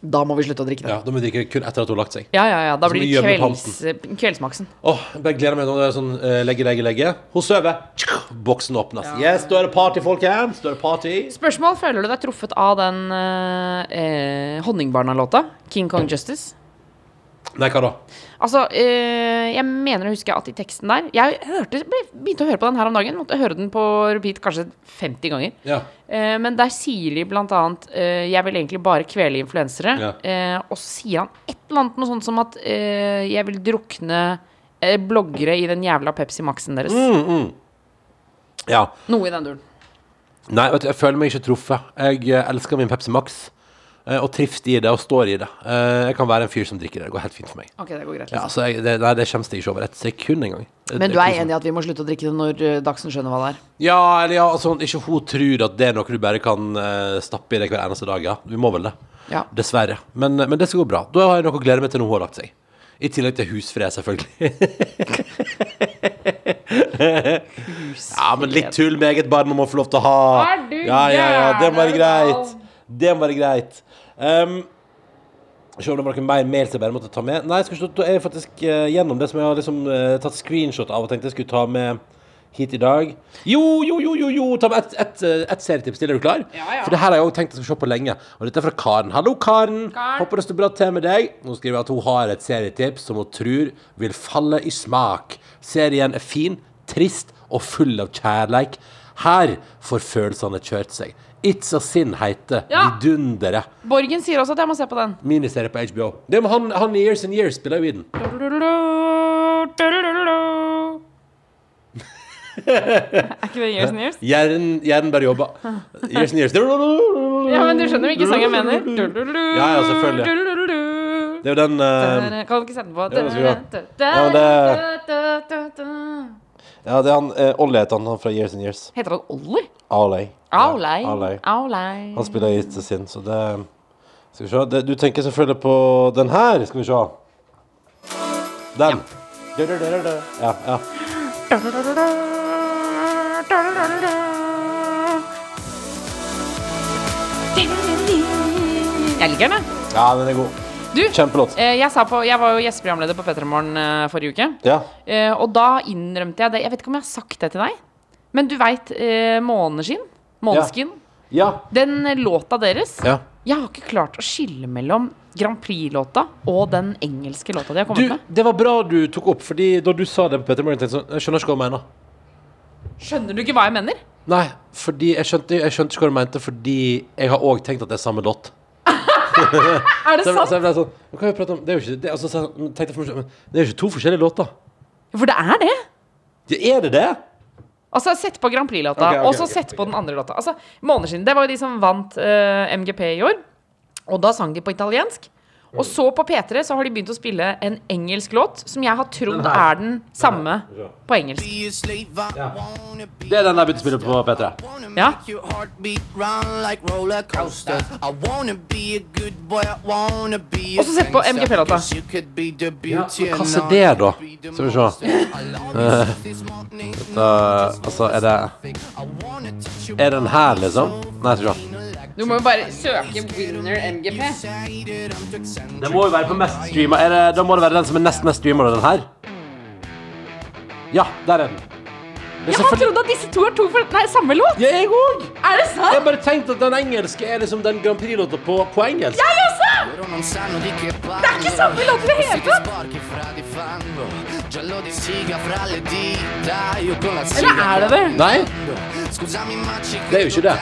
da må vi slutte å drikke det. Ja, Da må vi drikke kun etter at hun har lagt seg. Ja, ja, ja. Da blir det med kvelds, kveldsmaksen. Åh, jeg bare gleder meg nå. Det er sånn eh, legge, legge, legge. Hun sover. Boksen åpnes. Yes, da er det party, folkens. Da er det party. Spørsmål. Føler du deg truffet av den eh, eh, Honningbarna-låta? King Kong Justice? Nei, hva da? Altså, øh, jeg mener å huske at i teksten der Jeg hørte, begynte å høre på den her om dagen. Måtte høre den på repeat kanskje 50 ganger. Ja. Uh, men der sier de blant annet uh, 'Jeg vil egentlig bare kvele influensere'. Ja. Uh, og så sier han et eller annet noe sånt som at 'Jeg vil drukne bloggere i den jævla Pepsi Max-en deres'. ja. Noe i den duren. Nei, vet du, jeg føler meg ikke truffet. Jeg elsker min Pepsi Max. Eh, Og trives i det og står i det. Eh, Jeg kan være en fyr som drikker det. Det går helt fint for meg. Ok, det går greit. Ja, Liksom. så jeg, det, nei, det kommer jeg ikke over et sekund engang. Men du er enig i at vi må slutte å drikke det når eh, Dagsen skjønner hva det er? Ja, eller ja, altså, ikke hun tror at det er noe du bare kan stappe i deg hver eneste dag. Ja, vi må vel det. Ja. Dessverre. Men, men det skal gå bra. Da har jeg noe å glede meg til når hun har lagt seg. I tillegg til husfred, selvfølgelig. ja, men litt tull med eget barn må man få lov til å ha. Er du Ja, ja, ja, det må være greit. Det må være greit. Um, Se om det var noe mer mail som jeg bare måtte ta med. Nei, ikke, da er jeg faktisk uh, gjennom det som jeg har liksom uh, tatt screenshot av og tenkte jeg skulle ta med hit i dag. Jo, jo, jo, jo! jo Ta med ett et, eh, et serietips til. Er du klar? Ja, ja. For det her har jeg også tenkt jeg skal se på lenge. Og dette er fra Karen. Hallo, Karen. Karen. Håper det står bra til med deg. Nå skriver jeg at hun har et serietips som hun tror vil falle i smak. Serien er fin, trist og full av kjærleik. Her får følelsene kjørt seg. It's a Sin heter Ja. Vidunderet. Borgen sier også at jeg må se på den. Miniserie på HBO. Det med han, han i Years and Years spiller jo i den. Er ikke det Years and Years? Hjernen, bare jobber. Years and Years. Ja, men du skjønner hvilken sang jeg mener? Ja, ja, selvfølgelig. Det er jo den uh... Kan du ikke sette den på? Ja, det Ja, det er han eh, Ollie heter han, han fra Years and Years. Heter han Ollie? Ja, Aulay. Han spiller gitt Sin, så det Skal vi se. Det, du tenker selvfølgelig på den her. Skal vi se. Den. Ja, ja. Jeg liker den, jeg. ja, den er god. Du, Kjempelåt. eh, jeg, sa på, jeg var jo gjesteprogramleder på P3 Morgen eh, forrige uke. Ja. Eh, og da innrømte jeg det. Jeg vet ikke om jeg har sagt det til deg, men du veit Måneskinn? Måneskin? Ja. Den eh, låta deres. ja. Jeg har ikke klart å skille mellom Grand Prix-låta og den engelske låta de har Du, med. det var bra du tok opp, Fordi da du sa det på Peter Morgan, sånn Jeg skjønner ikke hva du mener. Skjønner du ikke hva jeg mener? Nei, fordi jeg skjønte, jeg skjønte ikke hva du mente, fordi jeg har òg tenkt at det er samme låt. Er det Så jeg, så sant? jeg ble sånn Hva kan vi prate om? Det er jo ikke, det, altså, så jeg tenkte for meg selv, men det er jo ikke to forskjellige låter. For det er det. Ja, er det det? Altså, Sett på Grand Prix-låta, Ok, ok, og så ok, sett på den andre låta. Altså, Måneder siden. det var jo de som vant eh, MGP i år. Og da sang de på italiensk. Og så på P3 så har de begynt å spille en engelsk låt som jeg har trodd Den er den samme den på engelsk. Det er den jeg begynte å spille på P3. Ja. Og så sett på MGP-låta. Ja, hva er det, da? Skal vi se. Dette, altså, er det Er den her, liksom? Nei, skal vi se. Du må jo bare søke Winner MGP. Det må jo være på mest streama. Det, da må det være den som er nest mest streama, den her. Ja, der er den. Jeg har trodd at disse to er to for Nei, samme låt! Ja, jeg òg! Er det Jeg sant? har bare tenkt at den engelske er liksom den Grand Prix-låta på, på engelsk. Jeg også! Det er ikke samme låt i det hele tatt. Eller er det det? Nei, Scusami ma ci det er jo ikke det.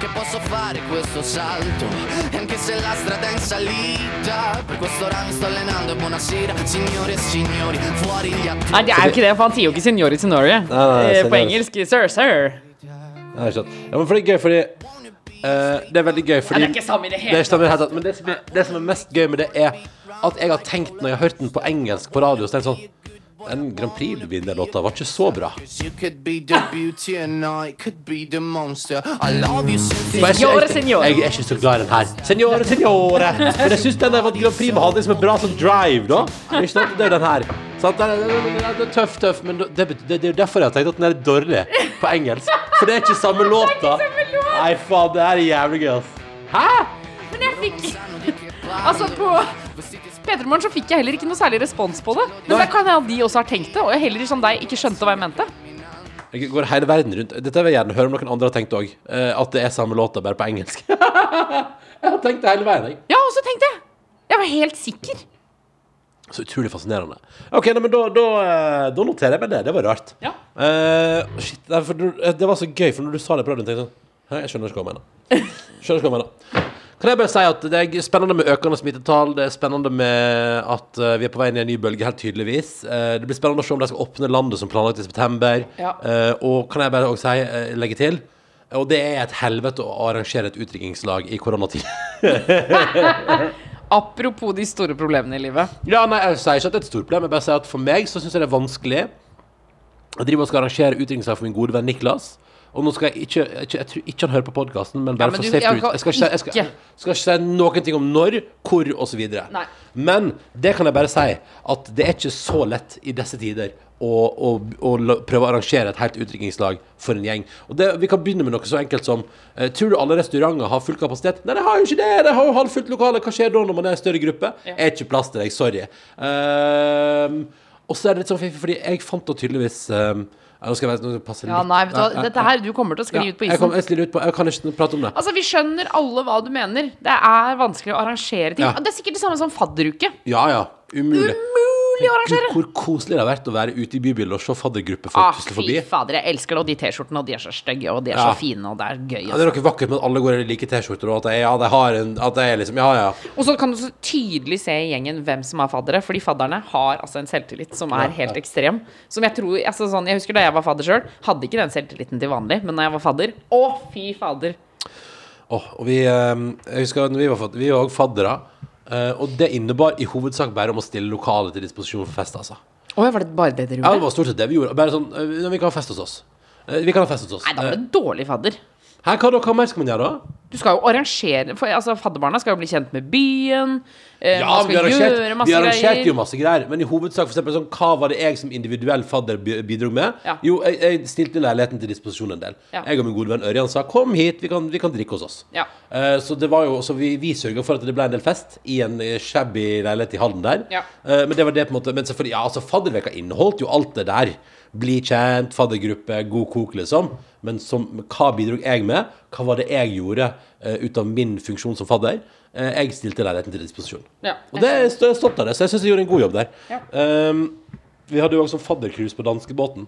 che posso fare questo salto E anche se la strada è in salita Per questo ora mi sto allenando e buonasera Signore e signori, fuori gli attori Nei, det er jo ikke det, for han sier jo ikke signori signori nei, eh, senior. på engelsk. Sir, sir. Ja, ikke sant. Ja, men for det er gøy, fordi eh, Det er veldig gøy, fordi Ja, det er ikke samme i det Det hele er det tatt. Men det som, er, det som er mest gøy med det, er at jeg har tenkt når jeg har hørt den på engelsk på radio, så er jeg sånn Den Grand Prix-vinnerlåta var ikke så bra. Signore, jeg, signore. jeg er ikke så glad i den her. Signore, signore. Men jeg syns den der Grand Prix hadde som en bra sånn drive, da. Ikke sant? Det er den her. Sant? det, er- det er- tøff, tøff, men det, det, det er derfor jeg har tenkt at den er dårlig på engelsk. For det er ikke samme låta. Nei, faen, det er jævlig gøy, ass. Hæ? Men jeg fikk Altså, på P3 Morgen så fikk jeg heller ikke noe særlig respons på det. Men Nei. det kan hende de også har tenkt det, og jeg heller som deg ikke skjønte hva jeg mente. Jeg går hele verden rundt. Dette vil jeg gjerne høre om noen andre har tenkt òg. At det er samme låta, bare på engelsk. jeg har tenkt det hele veien, jeg. Ja, og så tenkte jeg. Jeg var helt sikker. Så utrolig fascinerende. Ok, nei, men da, da, eh, da noterer jeg meg det. Det var rart. Ja. Uh, shit, nei, du, eh, det var så gøy, for når du sa det på radioen, tenkte jeg sånn Hæ, jeg skjønner ikke hva han mener. Skjønner ikke hva jeg mener. Kan jeg bare si at det er spennende med økende smittetall. Det er spennende med at vi er på vei inn i en ny bølge, helt tydeligvis. Uh, det blir spennende å se om de skal åpne landet som planlagt i september. Ja. Uh, og kan jeg bare også si, legge til og det er et helvete å arrangere et utdrikningslag i koronatid. Apropos de store problemene i livet. Ja, nei, jeg sier ikke at det er et stort problem. Jeg bare sier at for meg så syns jeg det er vanskelig. Jeg driver og skal arrangere utdrikningslag for min gode venn Niklas. Og nå skal jeg ikke Jeg, jeg tror ikke han hører på podkasten, men bare Ja, men for du- safety jeg Jeg skal ikke, jeg skal, skal ikke si noen ting om når, hvor osv. Men det kan jeg bare si, at det er ikke så lett i disse tider å, og, og, prøve å arrangere et helt utdrikningslag for en gjeng. Og det, Vi kan begynne med noe så enkelt som eh, Tror du alle restauranter har full kapasitet? Nei, de har jo ikke det! De har jo halvfullt lokale. Hva skjer da når man er en større gruppe? Er ikke plass til deg. Sorry. Ehm, og så er det litt sånn fiffig, fordi jeg fant da tydeligvis ehm, Nå skal jeg, nå passe Ja, litt nei, vet du Ja, ja, dette her, du kommer til å skli ja, ut på Jeg, kom, isen. jeg, ut på, jeg kan ikke prate om det. Altså, Vi skjønner alle hva du mener. Det er vanskelig å arrangere ting. Ja. Det er sikkert det samme som fadderuke. Ja, ja. Umulig. Umulig å arrangere. Hvor koselig det har vært å være ute i bybildet og se faddergruppefolk Ah, tusle fy forbi. fader, jeg elsker det. Og de T-skjortene, og de er så stygge, og de er Ja. så fine, og det er gøy. Ja, det er noe vakkert med at alle går i like T-skjorter, og at jeg, ja, de har en At jeg er liksom Ja, ja. Og så kan du så tydelig se i gjengen hvem som er faddere, fordi fadderne har altså en selvtillit som er helt ekstrem. Som jeg tror altså sånn, Jeg husker da jeg var fadder sjøl, hadde ikke den selvtilliten til vanlig, men da jeg var fadder Å, fy fader. Oh, og vi eh, Jeg husker vi var vi var også faddere, eh, og det innebar i hovedsak bare om å stille lokalet til disposisjon for fest, altså. Å, var det bare det dere Ja, det gjorde? var stort sett det vi gjorde. Bare sånn eh, Vi kan ha fest hos oss. Eh, Vi kan ha fest hos oss. Nei, da var Eh, det dårlig fadder. Her, hva, da? hva mer skal man gjøre, da? Du skal jo arrangere for, altså, Fadderbarna skal jo bli kjent med byen. Eh, Ja, vi arrangerte, greier. jo masse greier, men i hovedsak for eksempel, sånn, hva var det jeg som individuell fadder bi- bidro med? Ja. Jo, jeg, jeg stilte leiligheten til disposisjon en del. Ja. Jeg og min gode venn Ørjan sa 'kom hit, vi kan, vi kan drikke hos oss'. Ja. Eh, så det var jo, så vi, vi sørga for at det ble en del fest i en eh, shabby leilighet i Halden der. Eh, men det var det på en måte Men selvfølgelig, ja, altså fadderveka inneholdt jo alt det der. Bli kjent, faddergruppe, god kok, liksom. Men som, hva bidro jeg med? Hva var det jeg gjorde uh, ut av min funksjon som fadder? Uh, jeg stilte leiligheten til disposisjon. Ja. Og det er jeg stolt av det, så jeg syns jeg gjorde en god jobb der. Ja. Um, vi hadde jo også faddercruise på danskebåten.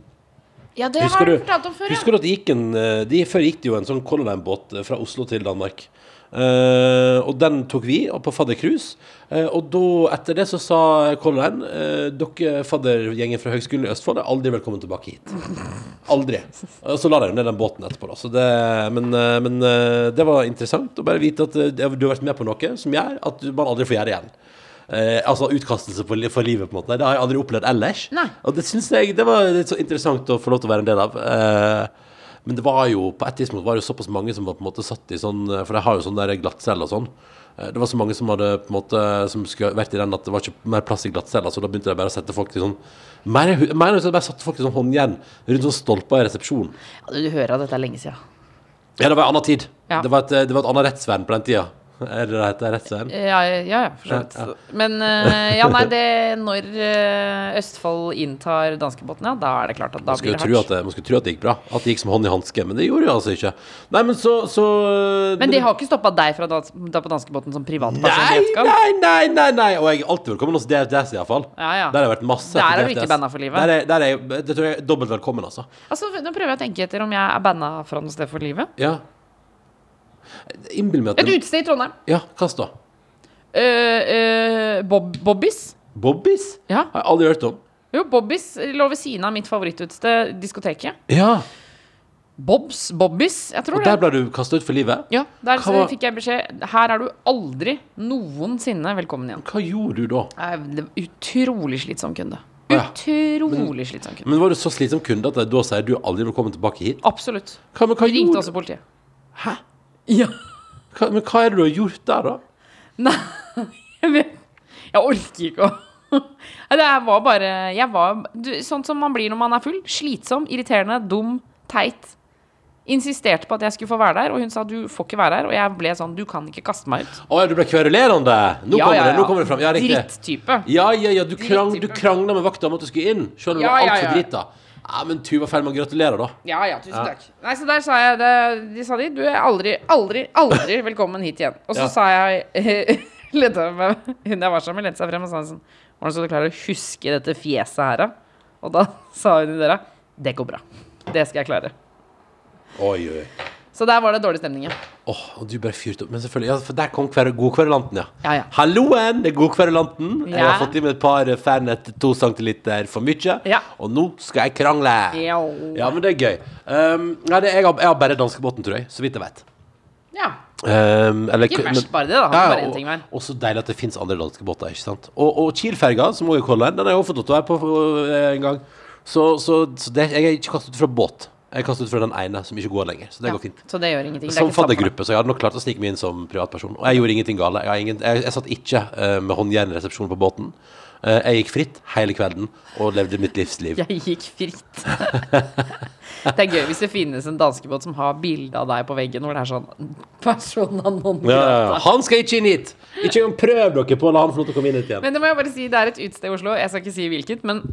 Ja, det Husker har du du, fortalt om før, ja. husker du at det gikk en eh, de, Før gikk det jo en sånn Color Line-båt fra Oslo til Danmark. Eh, og den tok vi på faddercruise. Uh, og da, etter det så sa Color Line uh, dere faddergjengen fra Høgskolen i Østfold er aldri velkommen tilbake hit. Aldri. Og så la de ned den båten etterpå, da. Så det, men eh, men eh, det var interessant å bare vite at eh, du har vært med på noe som gjør at man aldri får gjøre det igjen. Eh, altså utkastelse for, for livet, på en måte. Det har jeg aldri opplevd ellers. Nei. Og det syns jeg det var litt så interessant å få lov til å være en del av. Eh, men det var jo på et tidspunkt var det såpass mange som var på en måte satt i sånn For de har jo sånn der glattcelle og sånn. Eh, Det var så mange som hadde på en måte Som skulle vært i den at det var ikke mer plass i glattcella, så da begynte de bare å sette folk til sånn mer, at de bare satte folk til sånn håndjern rundt sånn stolper i resepsjonen. Ja, du hører at dette er lenge siden. Ja, det var en annen tid. Ja. Det, var et, det var et annet rettsvern på den tida. Er det det heter? Rettsvern? Ja, ja, ja, for så vidt. Men eh, ja, nei, det Når eh, Østfold inntar danskebåten, ja, da er det klart at da blir det hardt. det, man skulle tro at det gikk bra. At det gikk som hånd i hanske. Men det gjorde det altså ikke. Nei, men så, så Men det har ikke stoppa deg fra dans- dra på danskebåten som privatperson? Nei, nei, nei, nei, nei. Og jeg er alltid velkommen hos DFDS, iallfall. Ja, ja. Der har jeg vært masse. Der er du ikke banna for livet. Der er, der er jeg, det tror jeg er dobbelt velkommen, altså. Altså, nå prøver jeg å tenke etter om jeg er banna fra noe sted for livet. Ja. Et utested i Trondheim. Ja, hva da? Uh, uh, Bob, Bobbys. Bobbys? Ja. Har jeg aldri hørt om. Jo, Bobbys lå ved siden av mitt favorittutested, diskoteket. Ja. Bobs, Bobbys, jeg tror Og det. der ble du kasta ut for livet? Ja, der Hva fikk jeg beskjed Her er du aldri noensinne velkommen igjen. Hva gjorde du da? Eh, Det var Utrolig slitsom kunde. ja. Utrolig slitsom kunde. Men var du så slitsom kunde at da sier du aldri velkommen tilbake hit? Absolutt. Hva, hva ringte også politiet. Hæ? Ja. Hva, men hva er det du har gjort der, da? Nei, jeg vet Jeg orker ikke å Det var bare Jeg var du, sånn som man blir når man er full. Slitsom, irriterende, dum, teit. Insisterte på at jeg skulle få være der, og hun sa du får ikke være her. Og jeg ble sånn du kan ikke kaste meg ut. Å ja, du ble kverulerende? Nå Ja, kommer ja, det, nå ja. kommer det fram. Ja, Drittype. Ja, ja, ja, du, krang, du krangla med vakta om at du skulle inn, sjøl om du Ja, var ja, altfor ja. drita. Ja, men Tuva Fellmann, gratulerer, da. Ja ja, tusen takk. Nei, så der sa jeg det, De sa de, du er aldri, aldri, aldri velkommen hit igjen. Og så Ja. sa jeg med Hun jeg var sammen med, lente seg frem og sa sånn Hvordan skal du klare å huske dette fjeset her, da? Og da sa hun i døra Det går bra. Det skal jeg klare. Oi, oi. Så der var det dårlig stemning, ja. Åh, og du bare fyrte opp. Men selvfølgelig, ja, for der kom kver godkverulanten, ja. Ja, ja. Halloen, det er godkverulanten. Jeg har fått i meg et par Fernet to centiliter for mye, Ja. og nå skal jeg krangle. Ja. Ja, men det er gøy. Um, nei, det, jeg, har, jeg har bare danskebåten, tror jeg, så vidt jeg vet. ja. Um, eller, Ikke verst, bare det, da. Ja, Bare én og, ting hver. og så deilig at det fins andre danske båter, ikke sant. Og, og Kiel-ferga, som også er Color Line, den har jeg også fått lov til å være på eh, en gang. Så, så, så det, jeg er ikke kastet ut fra båt. Jeg kastet ut fra den ene som ikke går lenger. Så det Ja, går fint. Så det gjør ingenting. Det Som faddergruppe, så jeg hadde nok klart å snike meg inn som privatperson. Og jeg gjorde ingenting gale. Jeg, ingen, jeg, jeg satt ikke uh, med håndjern i resepsjonen på båten. Uh, jeg gikk fritt hele kvelden og levde mitt livsliv. Jeg gikk fritt. det er gøy hvis det finnes en danskebåt som har bilde av deg på veggen, hvor det er sånn Persona non Ja, ja. Han skal ikke inn hit! Ikke engang prøv dere på å la han få lov til å komme inn hit igjen. Men det må jeg bare si, det er et utested i Oslo, jeg skal ikke si hvilket, men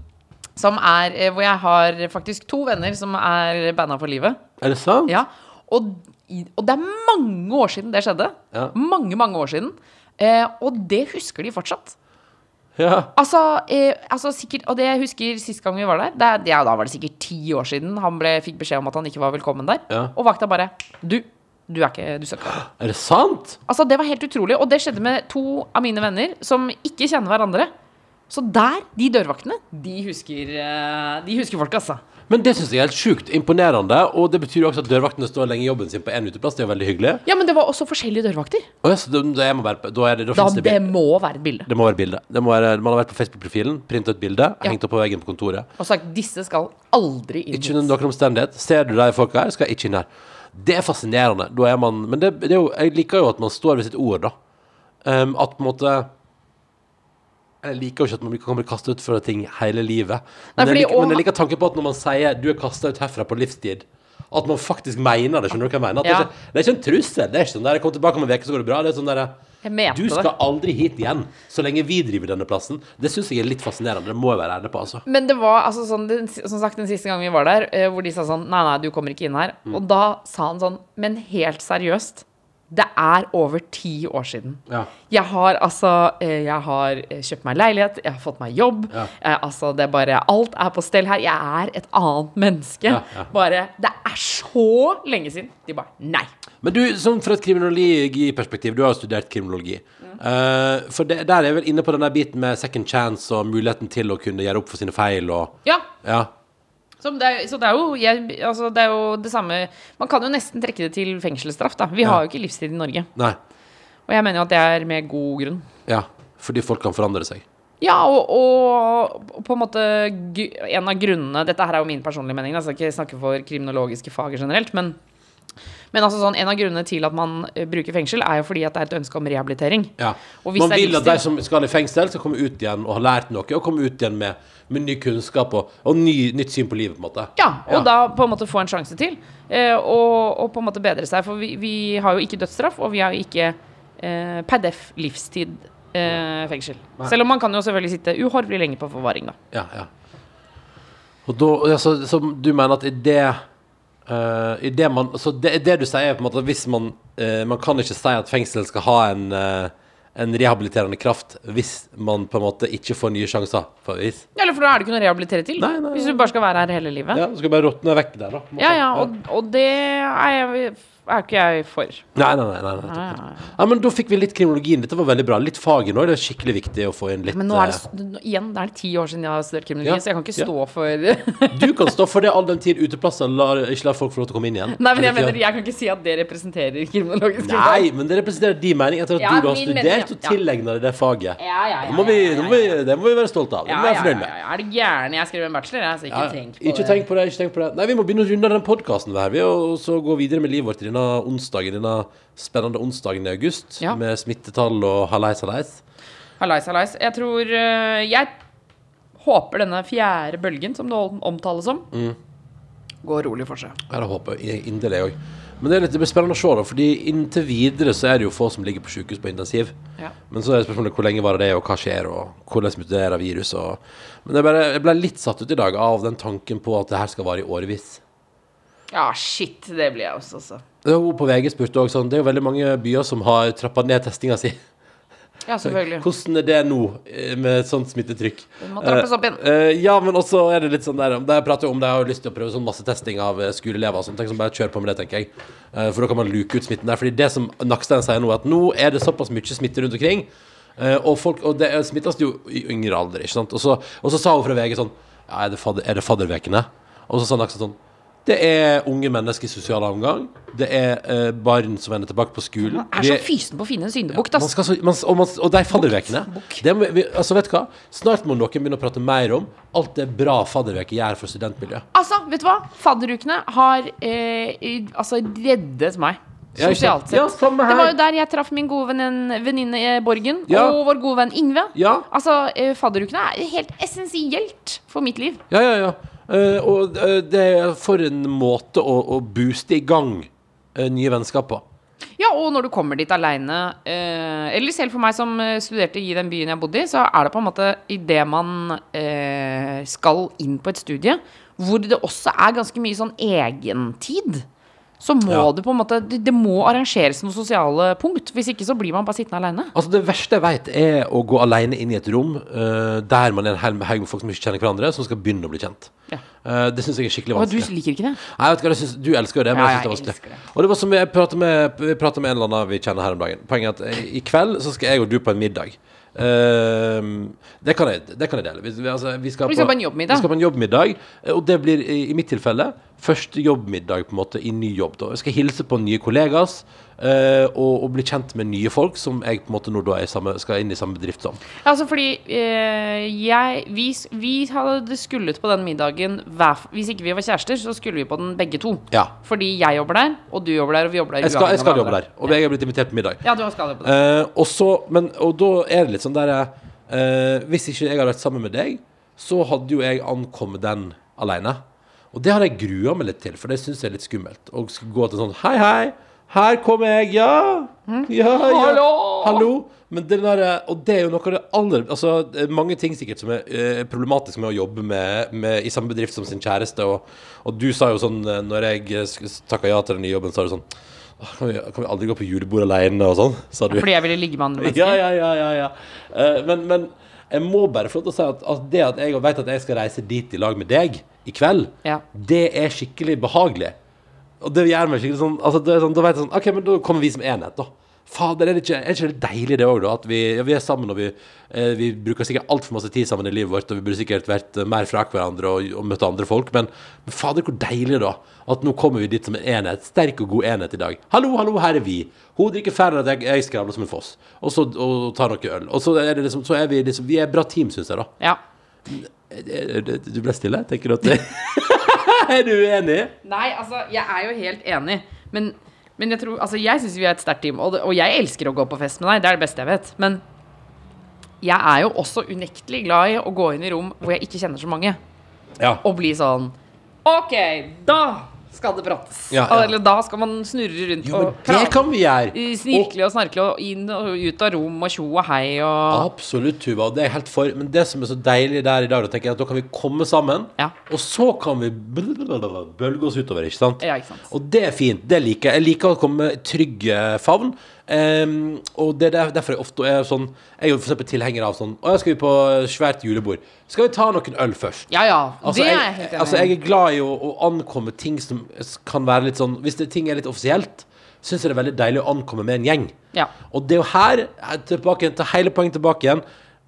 er eh, Hvor jeg har faktisk to venner som er banda for livet. Er det sant? Ja. Og, og det er mange år siden det skjedde. Ja. Mange, mange år siden. Eh, og det husker de fortsatt. Ja. Altså, eh, altså sikkert, Og det jeg husker sist gang vi var der, det, ja, da var det sikkert ti år siden han ble, fikk beskjed om at han ikke var velkommen der. Ja. Og vakta bare Du, du er ikke Du søker. Er det sant? Altså, det var helt utrolig. Og det skjedde med to av mine venner som ikke kjenner hverandre. Så der, de dørvaktene, de husker, eh, de husker folk, altså. Men det syns jeg er helt sjukt imponerende. Og det betyr jo også at dørvaktene står lenge i jobben sin på én uteplass. Det er jo veldig hyggelig. Ja, men det var også forskjellige dørvakter. Ja, så da, da, må være, da er det, da Da, det, det må være et bilde. det må være et bilde. Det man har vært på Facebook-profilen, printa et bilde, Ja. hengt opp på veggen på kontoret. Og sagt disse skal aldri inn Ikke under noen omstendighet. Ser du de folka her, skal ikke inn her. Det er fascinerende. Da er man Men det, det er jo, jeg liker jo at man står ved sitt ord, da. Um, at på en måte Jeg liker jo ikke at man kan bli kasta ut for ting hele livet. Nei, Men, fordi jeg liker, men jeg liker tanken på at når man sier 'du er kasta ut herfra på livstid', at man faktisk mener det. Skjønner du hva jeg mener? At Ja. det, er ikke, det er ikke en trussel. Det er ikke sånn der 'kom tilbake om en uke, så går det bra'. Det er sånn der Du skal aldri hit igjen så lenge vi driver denne plassen. Det syns jeg er litt fascinerende. Det må jeg være ærlig på, altså. Men det var altså sånn den, Som sagt, den siste gangen vi var der, eh, hvor de sa sånn Nei, nei, du kommer ikke inn her. Mm. Og da sa han sånn Men helt seriøst, det er over ti år siden. Ja. Jeg har altså eh, Jeg har eh, kjøpt meg leilighet, jeg har fått meg jobb. Ja. Eh, altså, det er bare Alt er på stell her. Jeg er et annet menneske. Ja. Bare Det er så lenge siden. De bare Nei. Men du, sånn fra et kriminologiperspektiv, du har jo studert kriminologi. Eh, for det, der er jeg vel inne på den der biten med second chance og muligheten til å kunne gjøre opp for sine feil og Ja. Ja. Så det, er, så det er jo jeg, altså, Det er jo det samme Man kan jo nesten trekke det til fengselsstraff, da. Vi Ja. har jo ikke livstid i Norge. Nei. Og jeg mener jo at det er med god grunn. Ja. Fordi folk kan forandre seg. Ja, og, og, og på en måte En av grunnene Dette her er jo min personlige mening, jeg skal ikke snakke for kriminologiske fag generelt, men men altså sånn, en av grunnene til at man eh, bruker fengsel, er jo fordi at det er et ønske om rehabilitering. Ja. Og hvis Man vil at de som skal i fengsel, skal komme ut igjen og ha lært noe, og komme ut igjen med, med ny kunnskap og, og ny, nytt syn på livet, på en måte. Ja, og da på en måte få en sjanse til. Eh, og, og på en måte bedre seg. For vi, vi har jo ikke dødsstraff, og vi har jo ikke eh, per def livstid eh, fengsel. Selv om man kan jo selvfølgelig sitte uhorvelig lenge på forvaring, da. Ja, ja. Og da, ja, så, så du mener at i det i det man Så det, det du sier, er på en måte hvis man uh, Man kan ikke si at fengsel skal ha en uh, en rehabiliterende kraft hvis man på en måte ikke får nye sjanser, på vis. Ja, Eller for da er det ikke noe å rehabilitere til. Nei, nei. Hvis du bare skal være her hele livet. Ja, Du skal bare råtne vekk der, da. Ja, ja, og, og det er, jeg, er ikke jeg for. Nei, nei, nei. nei, nei, Nei. Ja, men da fikk vi litt kriminologien. Dette var veldig bra. Litt faget nå. Det er skikkelig viktig å få inn litt Men nå er det, eh, igjen, det er ti år siden jeg har studert kriminologi, Ja, så jeg kan ikke ja. stå for Du kan stå for det all den tid uteplasser lar, ikke lar folk få lov til å komme inn igjen. Nei, men jeg mener, jeg kan ikke si at det representerer kriminologisk Nei, men det representerer din mening etter at Ja, du har studert mening, ja. du tilegna deg det faget. Ja, ja, ja, Det må vi, ja, ja, må vi, det må vi være stolte av. Det Ja, må vi være ja, fornøyd ja, med. ja. Er du gæren? Jeg skrev en bachelor, jeg, så ikke Ja, tenk på ikke det. tenk på det. ikke tenk på det Nei, Vi må begynne å runde av den podkasten her, vi, og så gå videre med livet vårt i denne onsdagen, denne spennende onsdagen i august, Ja. med smittetall og hallais, hallais. Hallais, hallais. Jeg tror eh, Jeg håper denne fjerde bølgen, som det omtales som, Mm. går rolig for seg. Ja, det håper jeg inderlig òg. Men det, er litt, det blir spennende å se, da, fordi inntil videre så er det jo få som ligger på sykehus på intensiv. Ja. Men så er det spørsmålet hvor lenge varer det, og hva skjer, og hvordan muterer virus. Og... Men jeg, bare, jeg ble litt satt ut i dag av den tanken på at det her skal vare i årevis. Ja, shit. Det blir jeg også, altså. Hun på VG spurte også sånn Det er jo veldig mange byer som har trappa ned testinga si. Ja, selvfølgelig. Hvordan er det nå eh, med et sånt smittetrykk? Det må trappes opp igjen. Eh, ja, men også er det litt sånn der Jeg prater jo om det, jeg har lyst til å prøve sånn massetesting av skoleelever og sånt. Tenk sånn, bare kjør på med det, tenker jeg. Uh, for da kan man luke ut smitten der. Fordi det som Nakstein sier nå, er at nå er det såpass mye smitte rundt omkring. uh, og, folk, og det smittes jo i yngre alder, ikke sant. Og så, og så sa hun fra VG sånn Ja, er det, fadder, er det faddervekene? Og så sa Nakstein sånn Det er unge mennesker i sosial omgang. Det er eh, barn som vender tilbake på skolen. Man er Vi så fysen på å finne en syndebukk, man ass. skal så, man, og, man, og de faddervekene Bukk. det må vi, altså vet du hva? Snart må noen begynne å prate mer om alt det bra fadderveker gjør for studentmiljøet. Altså, vet du hva? Fadderukene har eh, i- altså reddet meg. Ja, ikke sant? Sosialt sett. Ja, samme her. Det var jo der jeg traff min gode vennin- venninne eh, Borgen Ja. og vår gode venn Ingve. Ja. Altså, eh, Fadderukene er helt essensielt for mitt liv. Ja, ja, ja. Eh, og eh, det er for en måte å, å booste i gang eh, nye vennskap på. Ja, og når du kommer dit aleine, eh, eller selv for meg som studerte i den byen jeg bodde i, så er det på en måte idet man eh, skal inn på et studie, hvor det også er ganske mye sånn egentid, så må Ja. det på en måte det, må arrangeres noen sosiale punkt. Hvis ikke så blir man bare sittende alene. Altså Det verste jeg vet, er å gå alene inn i et rom uh, der man er en haug med folk som ikke kjenner hverandre, som skal begynne å bli kjent. Ja. Uh, det syns jeg er skikkelig Og du vanskelig. liker ikke det? Nei, vet du hva, jeg synes, Du elsker jo det, men Ja, jeg det er vanskelig. det. Og det var som jeg prata med, med en eller annen vi kjenner her om dagen. Poenget er at eh, i kveld så skal jeg og du på en middag. Ehm, det, kan jeg, det kan jeg dele. Vi, vi, altså, vi, skal Vi skal på en jobbmiddag. Vi skal på en jobbmiddag, eh, og det blir i, i mitt tilfelle første jobbmiddag på en måte i ny jobb. Da. Jeg skal hilse på nye kollegas eh, og, og bli kjent med nye folk som jeg på en måte nå samme, skal inn i samme bedrift som. Altså fordi uh, jeg vi, vi hadde skullet på den middagen hver, Hvis ikke vi var kjærester, så skulle vi på den begge to. Ja. Fordi jeg jobber der, og du jobber der, og vi jobber der Jeg skal, jeg skal jobbe der, og jeg er blitt invitert på middag. Ja, du skal på det. Uh, og, så, men, og da er det litt sånn der eh, Hvis ikke jeg hadde vært sammen med deg, så hadde jo jeg ankommet den alene. Og det hadde jeg grua meg litt til, for det syns jeg er litt skummelt. Å gå til sånn Hei, hei, her kommer jeg, ja. Ja, ja. Hallo. Hallo. Men det der, og det er jo noe av det aller Altså, det er mange ting sikkert som er eh, problematisk med å jobbe med, med, i samme bedrift som sin kjæreste. Og, og du sa jo sånn eh, Når jeg takka ja til den nye jobben, sa du sånn kan vi, kan vi aldri gå på julebord alene og sånn? Sa du. Fordi jeg ville ligge med andre mennesker. Ja, ja, ja, ja, ja. Eh, men, men jeg må bare få lov til å si at, at det at jeg vet at jeg skal reise dit i lag med deg i kveld, Ja. det er skikkelig behagelig. Og det gjør meg skikkelig sånn, altså det er sånn Da vet jeg sånn OK, men da kommer vi som enhet, da. Fader, er det ikke, er det ikke deilig det òg, da? At vi, ja, vi er sammen, og vi, eh, vi bruker sikkert altfor masse tid sammen i livet vårt, og vi burde sikkert vært eh, mer fra hverandre og, og møtt andre folk, men, men fader, hvor deilig, da. At nå kommer vi dit som en enhet. Sterk og god enhet i dag. Hallo, hallo, her er vi. Hun drikker færre enn jeg, jeg skravler som en foss. Og så og tar noe øl. Og så er det liksom, så er vi liksom Vi er et bra team, syns jeg, da. Ja. Du ble stille? Tenker du at det Er du enig? Nei, altså, jeg er jo helt enig, men, men jeg tror Altså, jeg syns vi er et sterkt team, og, det, og jeg elsker å gå på fest med deg. Det er det beste jeg vet. Men jeg er jo også unektelig glad i å gå inn i rom hvor jeg ikke kjenner så mange, Ja. og bli sånn OK, da skal det prates. Ja, ja. Eller da skal man snurre rundt Jo, men og det kan vi gjøre. Snirkle og snarkle og inn og ut av rom og tjo og hei og Absolutt, Tuva. Det er jeg helt for. Men det som er så deilig der i dag, da tenker jeg at da kan vi komme sammen, Ja. og så kan vi bølge oss utover, ikke sant? Ja, ikke sant. Og det er fint. Det liker jeg. Jeg liker å komme i trygg eh, favn. Ehm, og det er derfor jeg ofte er sånn Jeg er jo for tilhenger av sånn Å, skal vi på svært julebord? Skal vi ta noen øl først? Ja, ja. Altså, det er jeg, jeg helt enig altså, jeg er glad i å, å ankomme ting som kan være litt sånn Hvis det, ting er litt offisielt, syns jeg det er veldig deilig å ankomme med en gjeng. Ja. Og det er jo her, eh, tilbake, til hele poenget tilbake igjen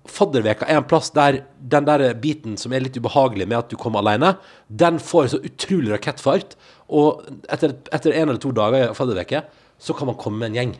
Fadderveka er en plass der den der biten som er litt ubehagelig med at du kommer alene, den får så utrolig rakettfart. Og etter, etter en eller to dager i fadderveke, så kan man komme med en gjeng.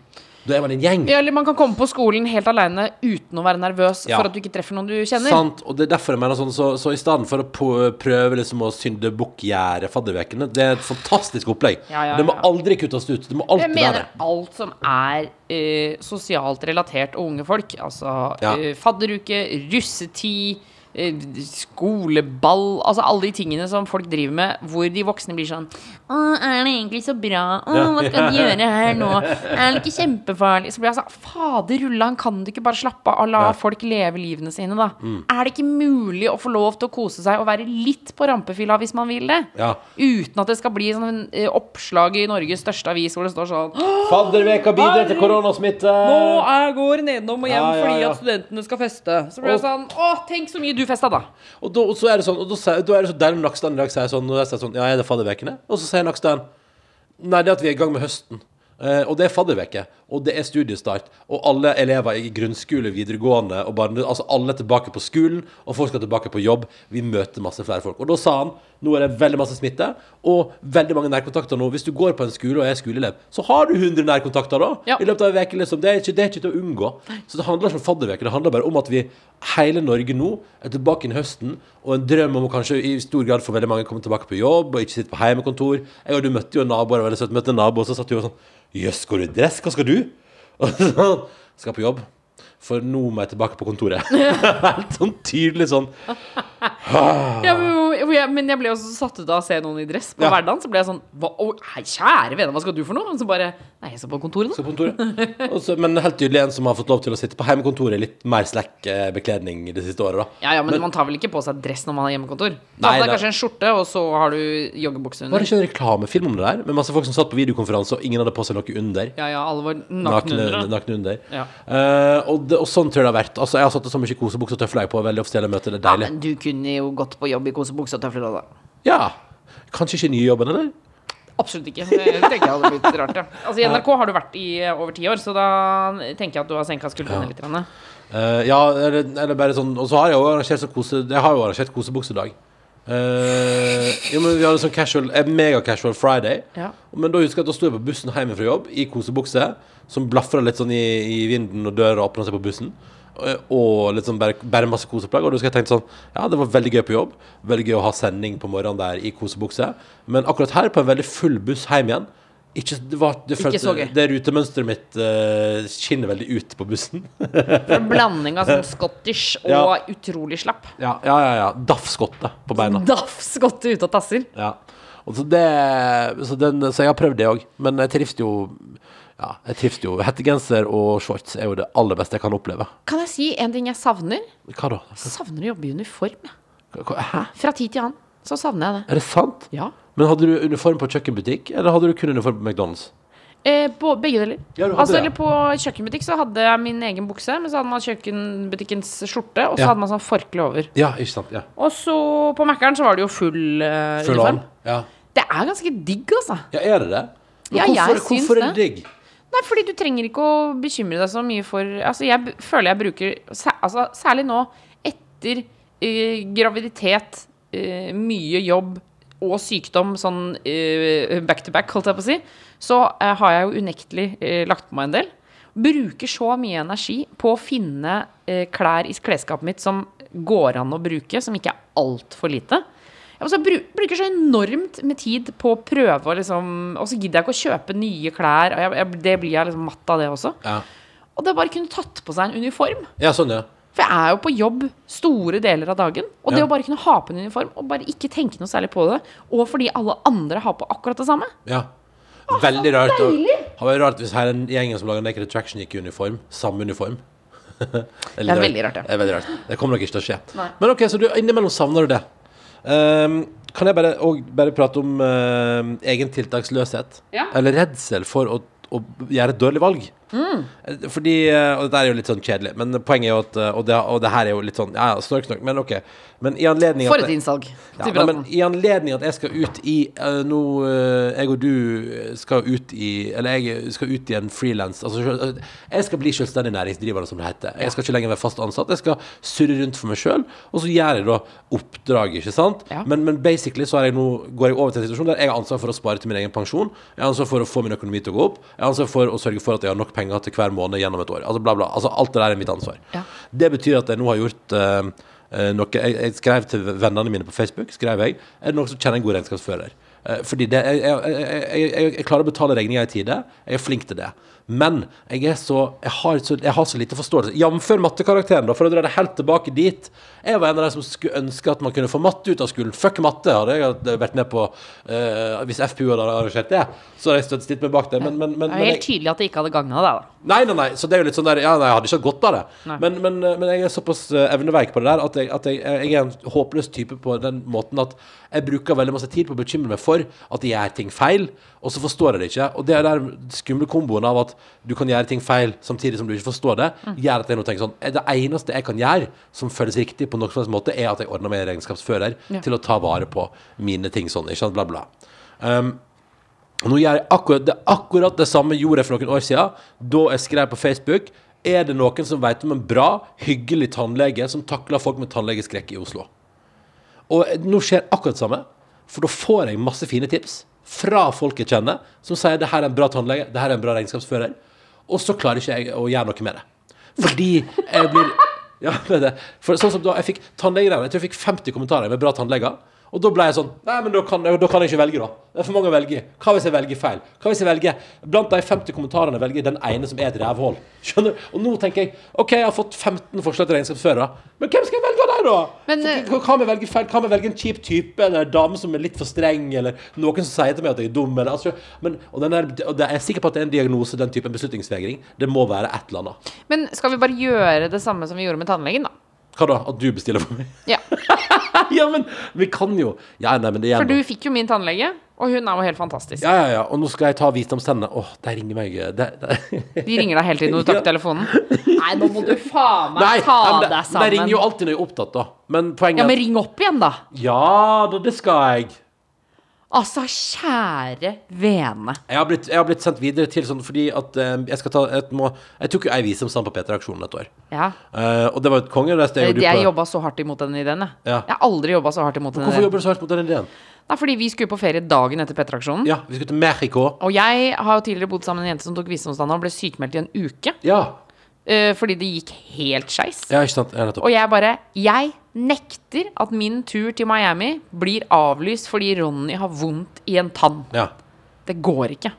Da er man en gjeng. Ja, eller man kan komme på skolen helt aleine uten å være nervøs Ja. for at du ikke treffer noen du kjenner. Sant, og det er derfor jeg mener sånn Så, så i stedet for å på- prøve liksom å synde bukkgjerde faddervekene Det er et fantastisk opplegg. Ja, ja, Det må ja. aldri kuttes ut. Det må Jeg alltid være mener alt som er eh, sosialt relatert og unge folk. Altså Ja. eh, fadderuke, russetid, eh, skoleball Altså alle de tingene som folk driver med, hvor de voksne blir sånn Å, er det egentlig så bra? Å, hva skal de gjøre her nå? Er det ikke kjempefarlig? Så blir jeg sånn Fader rullan, kan du ikke bare slappe av og la folk leve livene sine, da? Mm. Er det ikke mulig å få lov til å kose seg og være litt på rampefylla hvis man vil det? Ja. Uten at det skal bli sånn eh, oppslag i Norges største avis hvor det står sånn Fadderveka bidrar til koronasmitte. nå er, går nedom og hjem Ja, ja, fordi at studentene skal feste. Så blir jeg sånn Å, tenk så mye du festa, da. Og, da, og så er det sånn Og da, da er det så der når laks i dag sier sånn og jeg sier sånn Ja, er det faddervekene? Og så sier Nakstad Nei, det er at vi er i gang med høsten. Eh, og det er fadderveke, og det er studiestart. Og alle elever i grunnskole, videregående og barne... Altså alle er tilbake på skolen, og folk skal tilbake på jobb. Vi møter masse flere folk. Og da sa han nå er det veldig masse smitte, og veldig mange nærkontakter nå. Hvis du går på en skole og er skoleelev, så har du 100 nærkontakter da. Ja. I løpet av en uke, liksom. Det er, ikke, det er ikke til å unngå. Så det handler ikke om fadderuke. Det handler bare om at vi, hele Norge nå, er tilbake i høsten, og en drøm om å kanskje i stor grad for veldig mange komme tilbake på jobb, og ikke sitte på heimekontor. Jeg og du møtte jo naboer, veldig søtt, møtte en nabo, og så satt du og sånn Jøss, går du i dress? Hva skal du? Og sånn, skal på jobb. For nå må jeg tilbake på kontoret. Helt sånn tydelig sånn. Ja, men, jeg, men jeg ble også satt ut av å se noen i dress på Ja. hverdagen. Så ble jeg sånn hva, å, hei, Kjære vene, hva skal du for noe? Og så bare Nei, jeg skal på kontoret, da. på kontoret. Også, men helt tydelig en som har fått lov til å sitte på heimekontoret i litt mer slack eh, bekledning det siste året, da. Ja, ja, men, man tar vel ikke på seg dress når man har hjemmekontor? Ta på deg det- kanskje en skjorte, og så har du joggebukse Var under. det ikke en reklamefilm om det der? Med masse folk som satt på videokonferanse, og ingen hadde på seg noe under? Ja, ja, alle var nakne under. nakne under. Ja. Uh, og, det, og sånn tror jeg det har vært. Altså, jeg har satt så mye kosebukse og tøfler på veldig offisielle møter. Det er Ja, men du kunne jo gått på jobb i kosebukse og tøfler òg, da. Ja. Kanskje ikke nye jobben, eller? Absolutt ikke. Det tenker jeg hadde blitt rart, ja. Altså, I NRK har du vært i eh, over ti år, så da tenker jeg at du har senka skuldrene litt. grann. Uh, ja, eller, eller bare sånn Og så har jeg jo arrangert sånn kose Jeg har jo arrangert kosebuksedag. Uh, jo, men vi hadde sånn casual En mega-casual Friday. Ja. Men da husker jeg at da sto jeg på bussen hjemme fra jobb i kosebukse, som blafra litt sånn i, i vinden, og døra åpna seg på bussen. Eh, Og sånn bare, bare masse koseplagg. Og du jeg tenkte sånn Ja, det var veldig gøy på jobb. Veldig gøy å ha sending på morgenen der i kosebukse. Men akkurat her, på en veldig full buss hjem igjen ikke, det var, det Ikke følte, gøy. Det rutemønsteret mitt uh, skinner veldig ut på bussen. En blanding av sånn scottish og Ja. utrolig slapp. Ja, ja, ja. ja. Daff-skotte på beina. Daff skotte ute og tasser. Ja. Og så, det, så, den, så jeg har prøvd det òg. Men jeg trives jo Ja, jeg trives jo. Hettegenser og shorts er jo det aller beste jeg kan oppleve. Kan jeg si en ting jeg savner? Hva da? Savner å jobbe i uniform. Hæ? Fra tid til annen så savner jeg det. Er det sant? Ja. Men hadde du uniform på kjøkkenbutikk, eller hadde du kun uniform på McDonald's? Eh, på begge deler. Ja, altså, eller på kjøkkenbutikk så hadde jeg min egen bukse, men så hadde man kjøkkenbutikkens skjorte, og så Ja. hadde man sånn forkle over. Ja, ikke sant? Ja. Og så på Mækkern så var det jo full, uh, Full uniform. Ja. Det er ganske digg, altså. ja, er det det? Men Ja, hvorfor, jeg syns hvorfor er det. digg? Nei, fordi du trenger ikke å bekymre deg så mye for Altså, jeg føler jeg bruker altså, Særlig nå, etter uh, graviditet, uh, mye jobb og sykdom sånn uh, back to back, holdt jeg på å si, så har jeg jo unektelig lagt på meg en del. Bruker så mye energi på å finne klær i klesskapet mitt som går an å bruke, som ikke er altfor lite. Jeg også bru bruker så enormt med tid på å prøve å liksom Og så gidder jeg ikke å kjøpe nye klær. Og jeg, jeg, det blir jeg liksom matt av det også. Ja. Og det å bare kunne tatt på seg en uniform. ja, sånn, ja. For jeg er jo på jobb store deler av dagen. Og det å bare kunne ha på en uniform og bare ikke tenke noe særlig på det, og fordi alle andre har på akkurat det samme ja. Veldig rart. og- Det var rart hvis her en gjengen som lager Naked Attraction, gikk i uniform. Samme uniform. det Det er veldig rart, ja. Det er veldig rart. Det kommer nok ikke til å skje. Nei. Men ok, så du innimellom savner du det. Ehm, kan jeg bare, og bare prate om uh, egen tiltaksløshet? Ja. Eller redsel for å, å gjøre et dårlig valg? Mm. Fordi, eh, og dette er jo litt sånn kjedelig, men poenget er jo at eh, Og det, og det her er jo litt sånn Ja, ja, snork, snork, men ok. Men i anledning For et innsalg. ja, nei, men. I anledning at jeg skal ut i uh, Nå Jeg og du skal ut i Eller jeg skal ut i en frilans altså, Jeg skal bli selvstendig næringsdrivende, som det heter. Jeg skal ikke lenger være fast ansatt. Jeg skal surre rundt for meg sjøl, og så gjør jeg da oppdraget, ikke sant? Ja. Men, men basically så nå, går jeg over til en situasjon der jeg har ansvar for å spare til min egen pensjon. Jeg har ansvar for å få min økonomi til å gå opp. Har for å sørge for at jeg har nok penger til hver måned gjennom et år. Altså bla, bla. Altså alt det der er mitt ansvar. Ja. Det betyr at jeg nå har gjort eh, noe jeg, jeg skrev til vennene mine på Facebook, skrev jeg, er det noen som kjenner en god regnskapsfører? Uh, fordi det, jeg, jeg, jeg, jeg, jeg klarer å betale regninger i tide. Jeg er flink til det. Men jeg, så, jeg, har så, jeg har så lite forståelse. Jf. mattekarakteren, da, for å dra det helt tilbake dit. Jeg var en av de som skulle ønske at man kunne få matte ut av skolen. Fuck matte, hadde jeg vært med på. uh, hvis FPU hadde arrangert det, så hadde jeg støtt stilt meg bak det. Men, men, men, Det er men helt jeg, tydelig at det ikke hadde gagna deg, da. Nei, nei, nei, så det er jo litt sånn der Ja, nei, jeg hadde ikke hatt godt av det. Men, men, men jeg er såpass eh, evneveik på det der at, jeg, at jeg, jeg er en håpløs type på den måten at jeg bruker veldig masse tid på å bekymre meg for at jeg gjør ting feil, og så forstår jeg det ikke. Og det er den skumle komboen av at du kan gjøre ting feil samtidig som du ikke forstår det, gjør at jeg nå tenker sånn eh, Det eneste jeg kan gjøre som føles riktig på noen som helst måte, er at jeg ordner meg en regnskapsfører Ja. til å ta vare på mine ting sånn, ikke sant, bla, bla. Um, og Nå gjør jeg akkurat det, akkurat det samme gjorde jeg for noen år siden, da jeg skrev på Facebook Er det noen som vet om en bra, hyggelig tannlege som takler folk med tannlegeskrekk i Oslo? Og nå skjer akkurat det samme, for da får jeg masse fine tips fra folk jeg kjenner, som sier det her er en bra tannlege, det her er en bra regnskapsfører. Og så klarer ikke jeg å gjøre noe med det. Fordi jeg blir Ja, det. For sånn som da jeg fikk tannlegegreiene, jeg tror jeg fikk 50 kommentarer med bra tannleger. Og da ble jeg sånn Nei, men da kan, da kan jeg ikke velge, da. Det er for mange å velge. Hva hvis jeg velger feil? Hva hvis jeg velger Blant de 50 kommentarene velger jeg den ene som er et rævhull? Skjønner du? Og nå tenker jeg OK, jeg har fått 15 forslag til regnskapsførere, men hvem skal jeg velge av dem, da? Men, For- eh, hva om jeg velger feil? Hva om jeg velger en kjip type, eller en dame som er litt for streng, eller noen som sier til meg at jeg er dum, eller altså, men, og, den der, og det er jeg sikker på at det er en diagnose, den typen beslutningsvegring. Det må være et eller annet. Men skal vi bare gjøre det samme som vi gjorde med tannlegen, da? Hva da? At du bestiller for meg? Ja. ja, men vi kan jo Ja, nei, men det For du fikk jo min tannlege, og hun er jo helt fantastisk. Ja, ja, ja. Og nå skal jeg ta visdomstennene. Åh, der ringer meg det, det. De ringer deg hele tiden når du tar opp telefonen. Nei, nå må du faen meg Nei, ta ja, men det, deg det ringer jo alltid når jeg er opptatt, da. Men poenget Ja, men ring opp igjen, da. Ja da, det skal jeg. Altså, kjære vene. Jeg har blitt, jeg har blitt sendt videre til sånn fordi at eh, jeg skal ta et må, Jeg tok jo ei visdomstann på P3-aksjonen et år. Ja. Eh, og det var jo et kongereis. Jeg, Jeg jobba så hardt imot den ideen, jeg. Ja. Jeg har aldri jobba så hardt imot den Hvorfor ideen. jobber du så hardt mot den ideen? Nei, fordi vi skulle på ferie dagen etter P3-aksjonen. Ja, vi skulle til Mexico. Og jeg har jo tidligere bodd sammen med en jente som tok visdomstanna og ble sykemeldt i en uke. Ja. eh, fordi det gikk helt skeis. ja, ikke sant? Ja, nettopp. Og jeg bare Jeg nekter at min tur til Miami blir avlyst fordi Ronny har vondt i en tann. Ja. Det går ikke.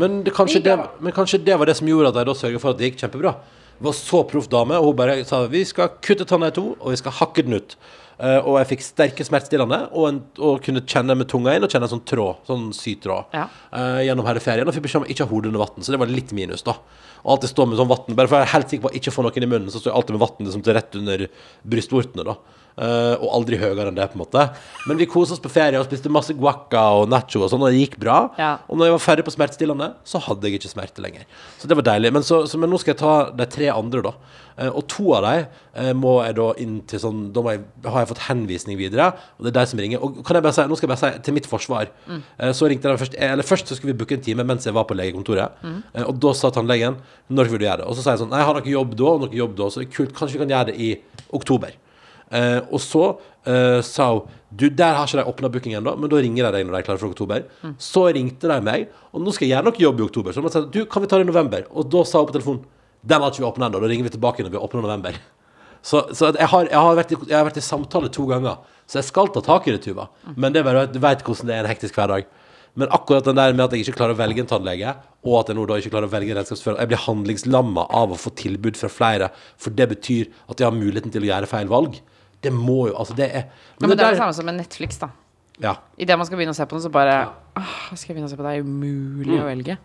Men, det, kanskje det, men kanskje det var det som gjorde at jeg da sørga for at det gikk kjempebra. Det var så proff dame, og hun bare sa vi skal kutte tanna i to, og vi skal hakke den ut. Uh, og jeg fikk sterke smertestillende, og, en, og kunne kjenne med tunga inn og kjenne en sånn tråd, sånn sytråd, Ja. uh, gjennom hele ferien. Og fikk beskjed om ikke ha hodet under vann, så det var litt minus, da. Og alltid stå med sånn vann, bare for jeg er helt sikker på å ikke få noen i munnen, så står jeg alltid med vann liksom, til rett under brystvortene. Eh, og aldri høyere enn det, på en måte. Men vi kosa oss på ferie og spiste masse guacca og nacho og sånn, og det gikk bra. Ja. Og når jeg var ferdig på smertestillende, så hadde jeg ikke smerte lenger. Så det var deilig. Men, så, så, men nå skal jeg ta de tre andre, da. Uh, og to av dem uh, må jeg da inn til sånn Da jeg, har jeg fått henvisning videre, og det er de som ringer. Og kan jeg bare si, nå skal jeg bare si til mitt forsvar. Eh, så ringte de først Eller først så skulle vi booke en time mens jeg var på legekontoret. Eh, og da sa tannlegen når vil du gjøre det? Og så sa jeg sånn Nei, jeg har noe jobb da, og noe jobb da, så det er kult. Kanskje vi kan gjøre det i oktober. Eh, og så eh, sa hun Du, der har ikke de åpna booking ennå, men da ringer de deg når de er klare for oktober. Så ringte de meg, og nå skal jeg gjøre noe jobb i oktober. Så de sa du, kan vi ta det i november? Og da sa hun på telefonen Den har ikke vi åpna ennå. Da ringer vi tilbake når vi åpner november. Så, så jeg, har, jeg, har i, jeg har vært i samtale to ganger, så jeg skal ta tak i det, Tuva. Men det er bare, du vet hvordan det er en hektisk hverdag. Men akkurat den der med at jeg ikke klarer å velge en tannlege, og at jeg nå da ikke klarer å velge en redskapsfører Jeg blir handlingslamma av å få tilbud fra flere, for det betyr at jeg har muligheten til å gjøre feil valg. Det må jo Altså, det er Ja, men det er det samme som med Netflix, da. Ja. Idet man skal begynne å se på noe, så bare ah, Skal jeg begynne å se på det? Det er umulig å velge.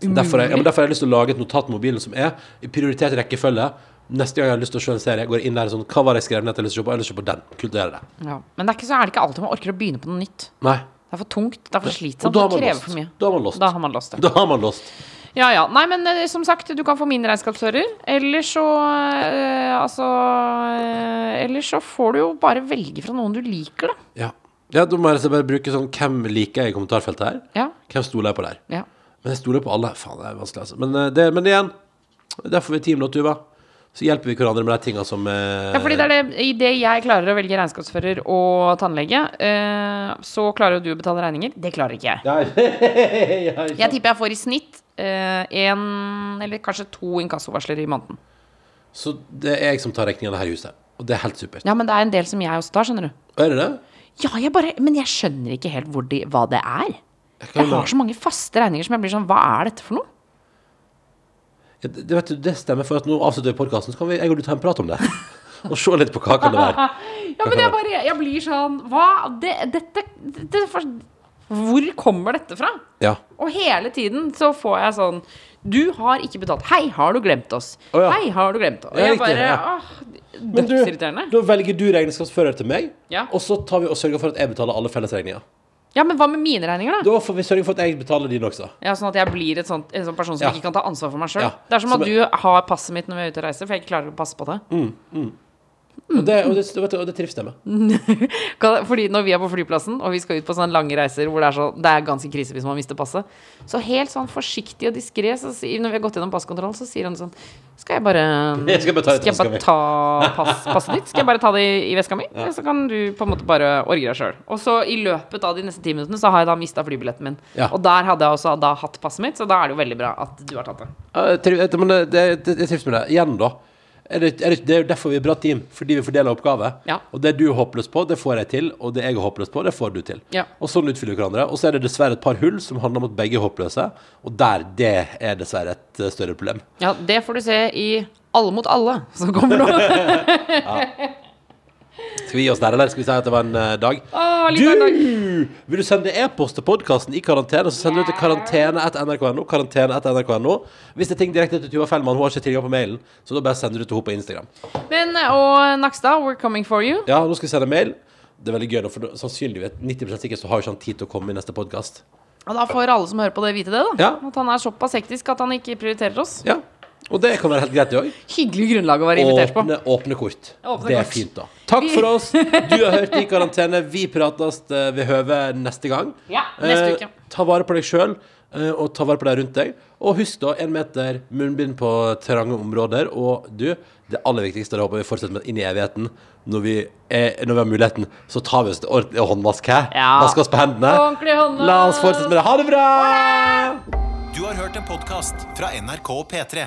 Derfor, jeg, ja, men derfor har jeg lyst til å lage et notat på mobilen som er i prioritert rekkefølge. Neste gang jeg har lyst til å se en serie, går jeg inn der sånn Hva var det jeg skrev ned jeg har lyst til å se på? Jeg har lyst til å se på den. Kult å gjøre det. Ja. Men det er, ikke, så er det ikke alltid man orker å begynne på noe nytt. Nei. Det er for tungt. Det er for slitsomt. Det krever lost. for mye. Da har man lost. Da har man lost det. Da har man lost. Ja ja. Nei, men eh, som sagt, du kan få min regnskapsfører. Eller så eh, Altså eh, Eller så får du jo bare velge fra noen du liker, da. Ja. ja, da må jeg altså bare bruke sånn Hvem liker jeg i kommentarfeltet her? Ja. Hvem stoler jeg på der? ja. Men jeg stoler på alle. Faen, det er vanskelig, altså. Men, eh, det, men igjen, derfor vi er team nå, Tuva. Så hjelper vi hverandre med de tingene som eh, Ja, fordi det er det, Idet jeg klarer å velge regnskapsfører og tannlege, eh, så klarer jo du å betale regninger. Det klarer ikke jeg. Ja, ja, ikke Jeg tipper jeg får i snitt én eller kanskje to inkassovarsler i måneden. Så det er jeg som tar regningen her i huset. Og det er helt supert. Ja, men det er en del som jeg også tar, skjønner du. Er det det? Ja, jeg bare, Men jeg skjønner ikke helt de, hva det er. Jeg, Jeg har så mange faste regninger som jeg blir sånn Hva er dette for noe? Ja, det, det vet du, det stemmer, for at nå avslutter vi podkasten, så kan vi, jeg og du ta en prat om det. Og se litt på hva kan det være. Ja, men jeg bare Jeg blir sånn Hva? Det, dette det, for, Hvor kommer dette fra? Ja. Og hele tiden så får jeg sånn Du har ikke betalt. Hei, har du glemt oss? Oh, ja. Hei, har du glemt oss? Og jeg riktig, bare ja. åh, Dødsirriterende. da velger du regnskapsfører til meg, Ja. og så tar vi og sørger for at jeg betaler alle fellesregninger. Ja, men hva med mine regninger, da? Da får vi sørge for at jeg betaler dine også. Ja, Sånn at jeg blir et sånt, en sånn person som Ja. ikke kan ta ansvar for meg sjøl. Ja. Det er som Som at du har passet mitt når vi er ute og reiser, for jeg ikke klarer å passe på det. Og det, og det, og det trives jeg med. Fordi når vi er på flyplassen, og vi skal ut på sånne lange reiser hvor det er, så, det er ganske krise hvis man mister passet, så helt sånn forsiktig og diskré, når vi har gått gjennom passkontroll, så sier han sånn Skal jeg bare Jeg skal bare ta Skal jeg bare ta pass, passet ditt? Skal jeg bare ta det i, i veska mi? Ja. så kan du på en måte bare orge deg sjøl. Og så i løpet av de neste ti minuttene så har jeg da mista flybilletten min. Ja. Og der hadde jeg også da hatt passet mitt, så da er det jo veldig bra at du har tatt det. Jeg triv- Men det, det, det, jeg trives med det. Igjen, da. Er det, er det, det er jo derfor vi er bra team, fordi vi fordeler oppgaver. Ja. Og det du er håpløs på, det får jeg til, og det jeg er håpløs på, det får du til. Ja. Og sånn utfyller vi hverandre. Og så er det dessverre et par hull som handler om at begge er håpløse, og der, det er dessverre et eh, større problem. Ja, det får du se i Alle mot alle, som kommer nå. Skal vi gi oss der, eller skal vi si at det var en uh, dag? Åh, du! en dag. Vil du sende e-post til podkasten i karantene, så sender du til karantene.nrk.no. Karantene.nrk.no. Hvis det er ting direkte til Tuva Fellmann, hun har ikke tilgang på mailen, så da bare sender du til henne på Instagram. Men, og Nakstad, we're coming for you. Ja, nå skal vi sende mail. Det er veldig gøy, for sannsynligvis 90 sikkert så har ikke han tid til å komme i neste podkast. Og da får alle som hører på det, vite det. da Ja. At han er såpass hektisk at han ikke prioriterer oss. Ja. Og det kan være helt greit, det òg. Hyggelig grunnlag å være invitert på. Åpne, åpne kort. Åpne det er kort. fint, da. Takk for oss. Du har hørt I karantene. Vi prates eh, ved høve neste gang. Ja, neste Eh, uke. ta vare på deg sjøl, og ta vare på deg rundt deg. Og husk, da, én meter munnbind på trange områder. Og du, det aller viktigste, det håper vi fortsetter med inn i evigheten. Når vi, er, når vi har muligheten, så tar vi oss ordentlig håndvask her. Ja. Vask oss på hendene. La oss fortsette med det. Ha det bra! Du har hørt en podkast fra NRK og P3.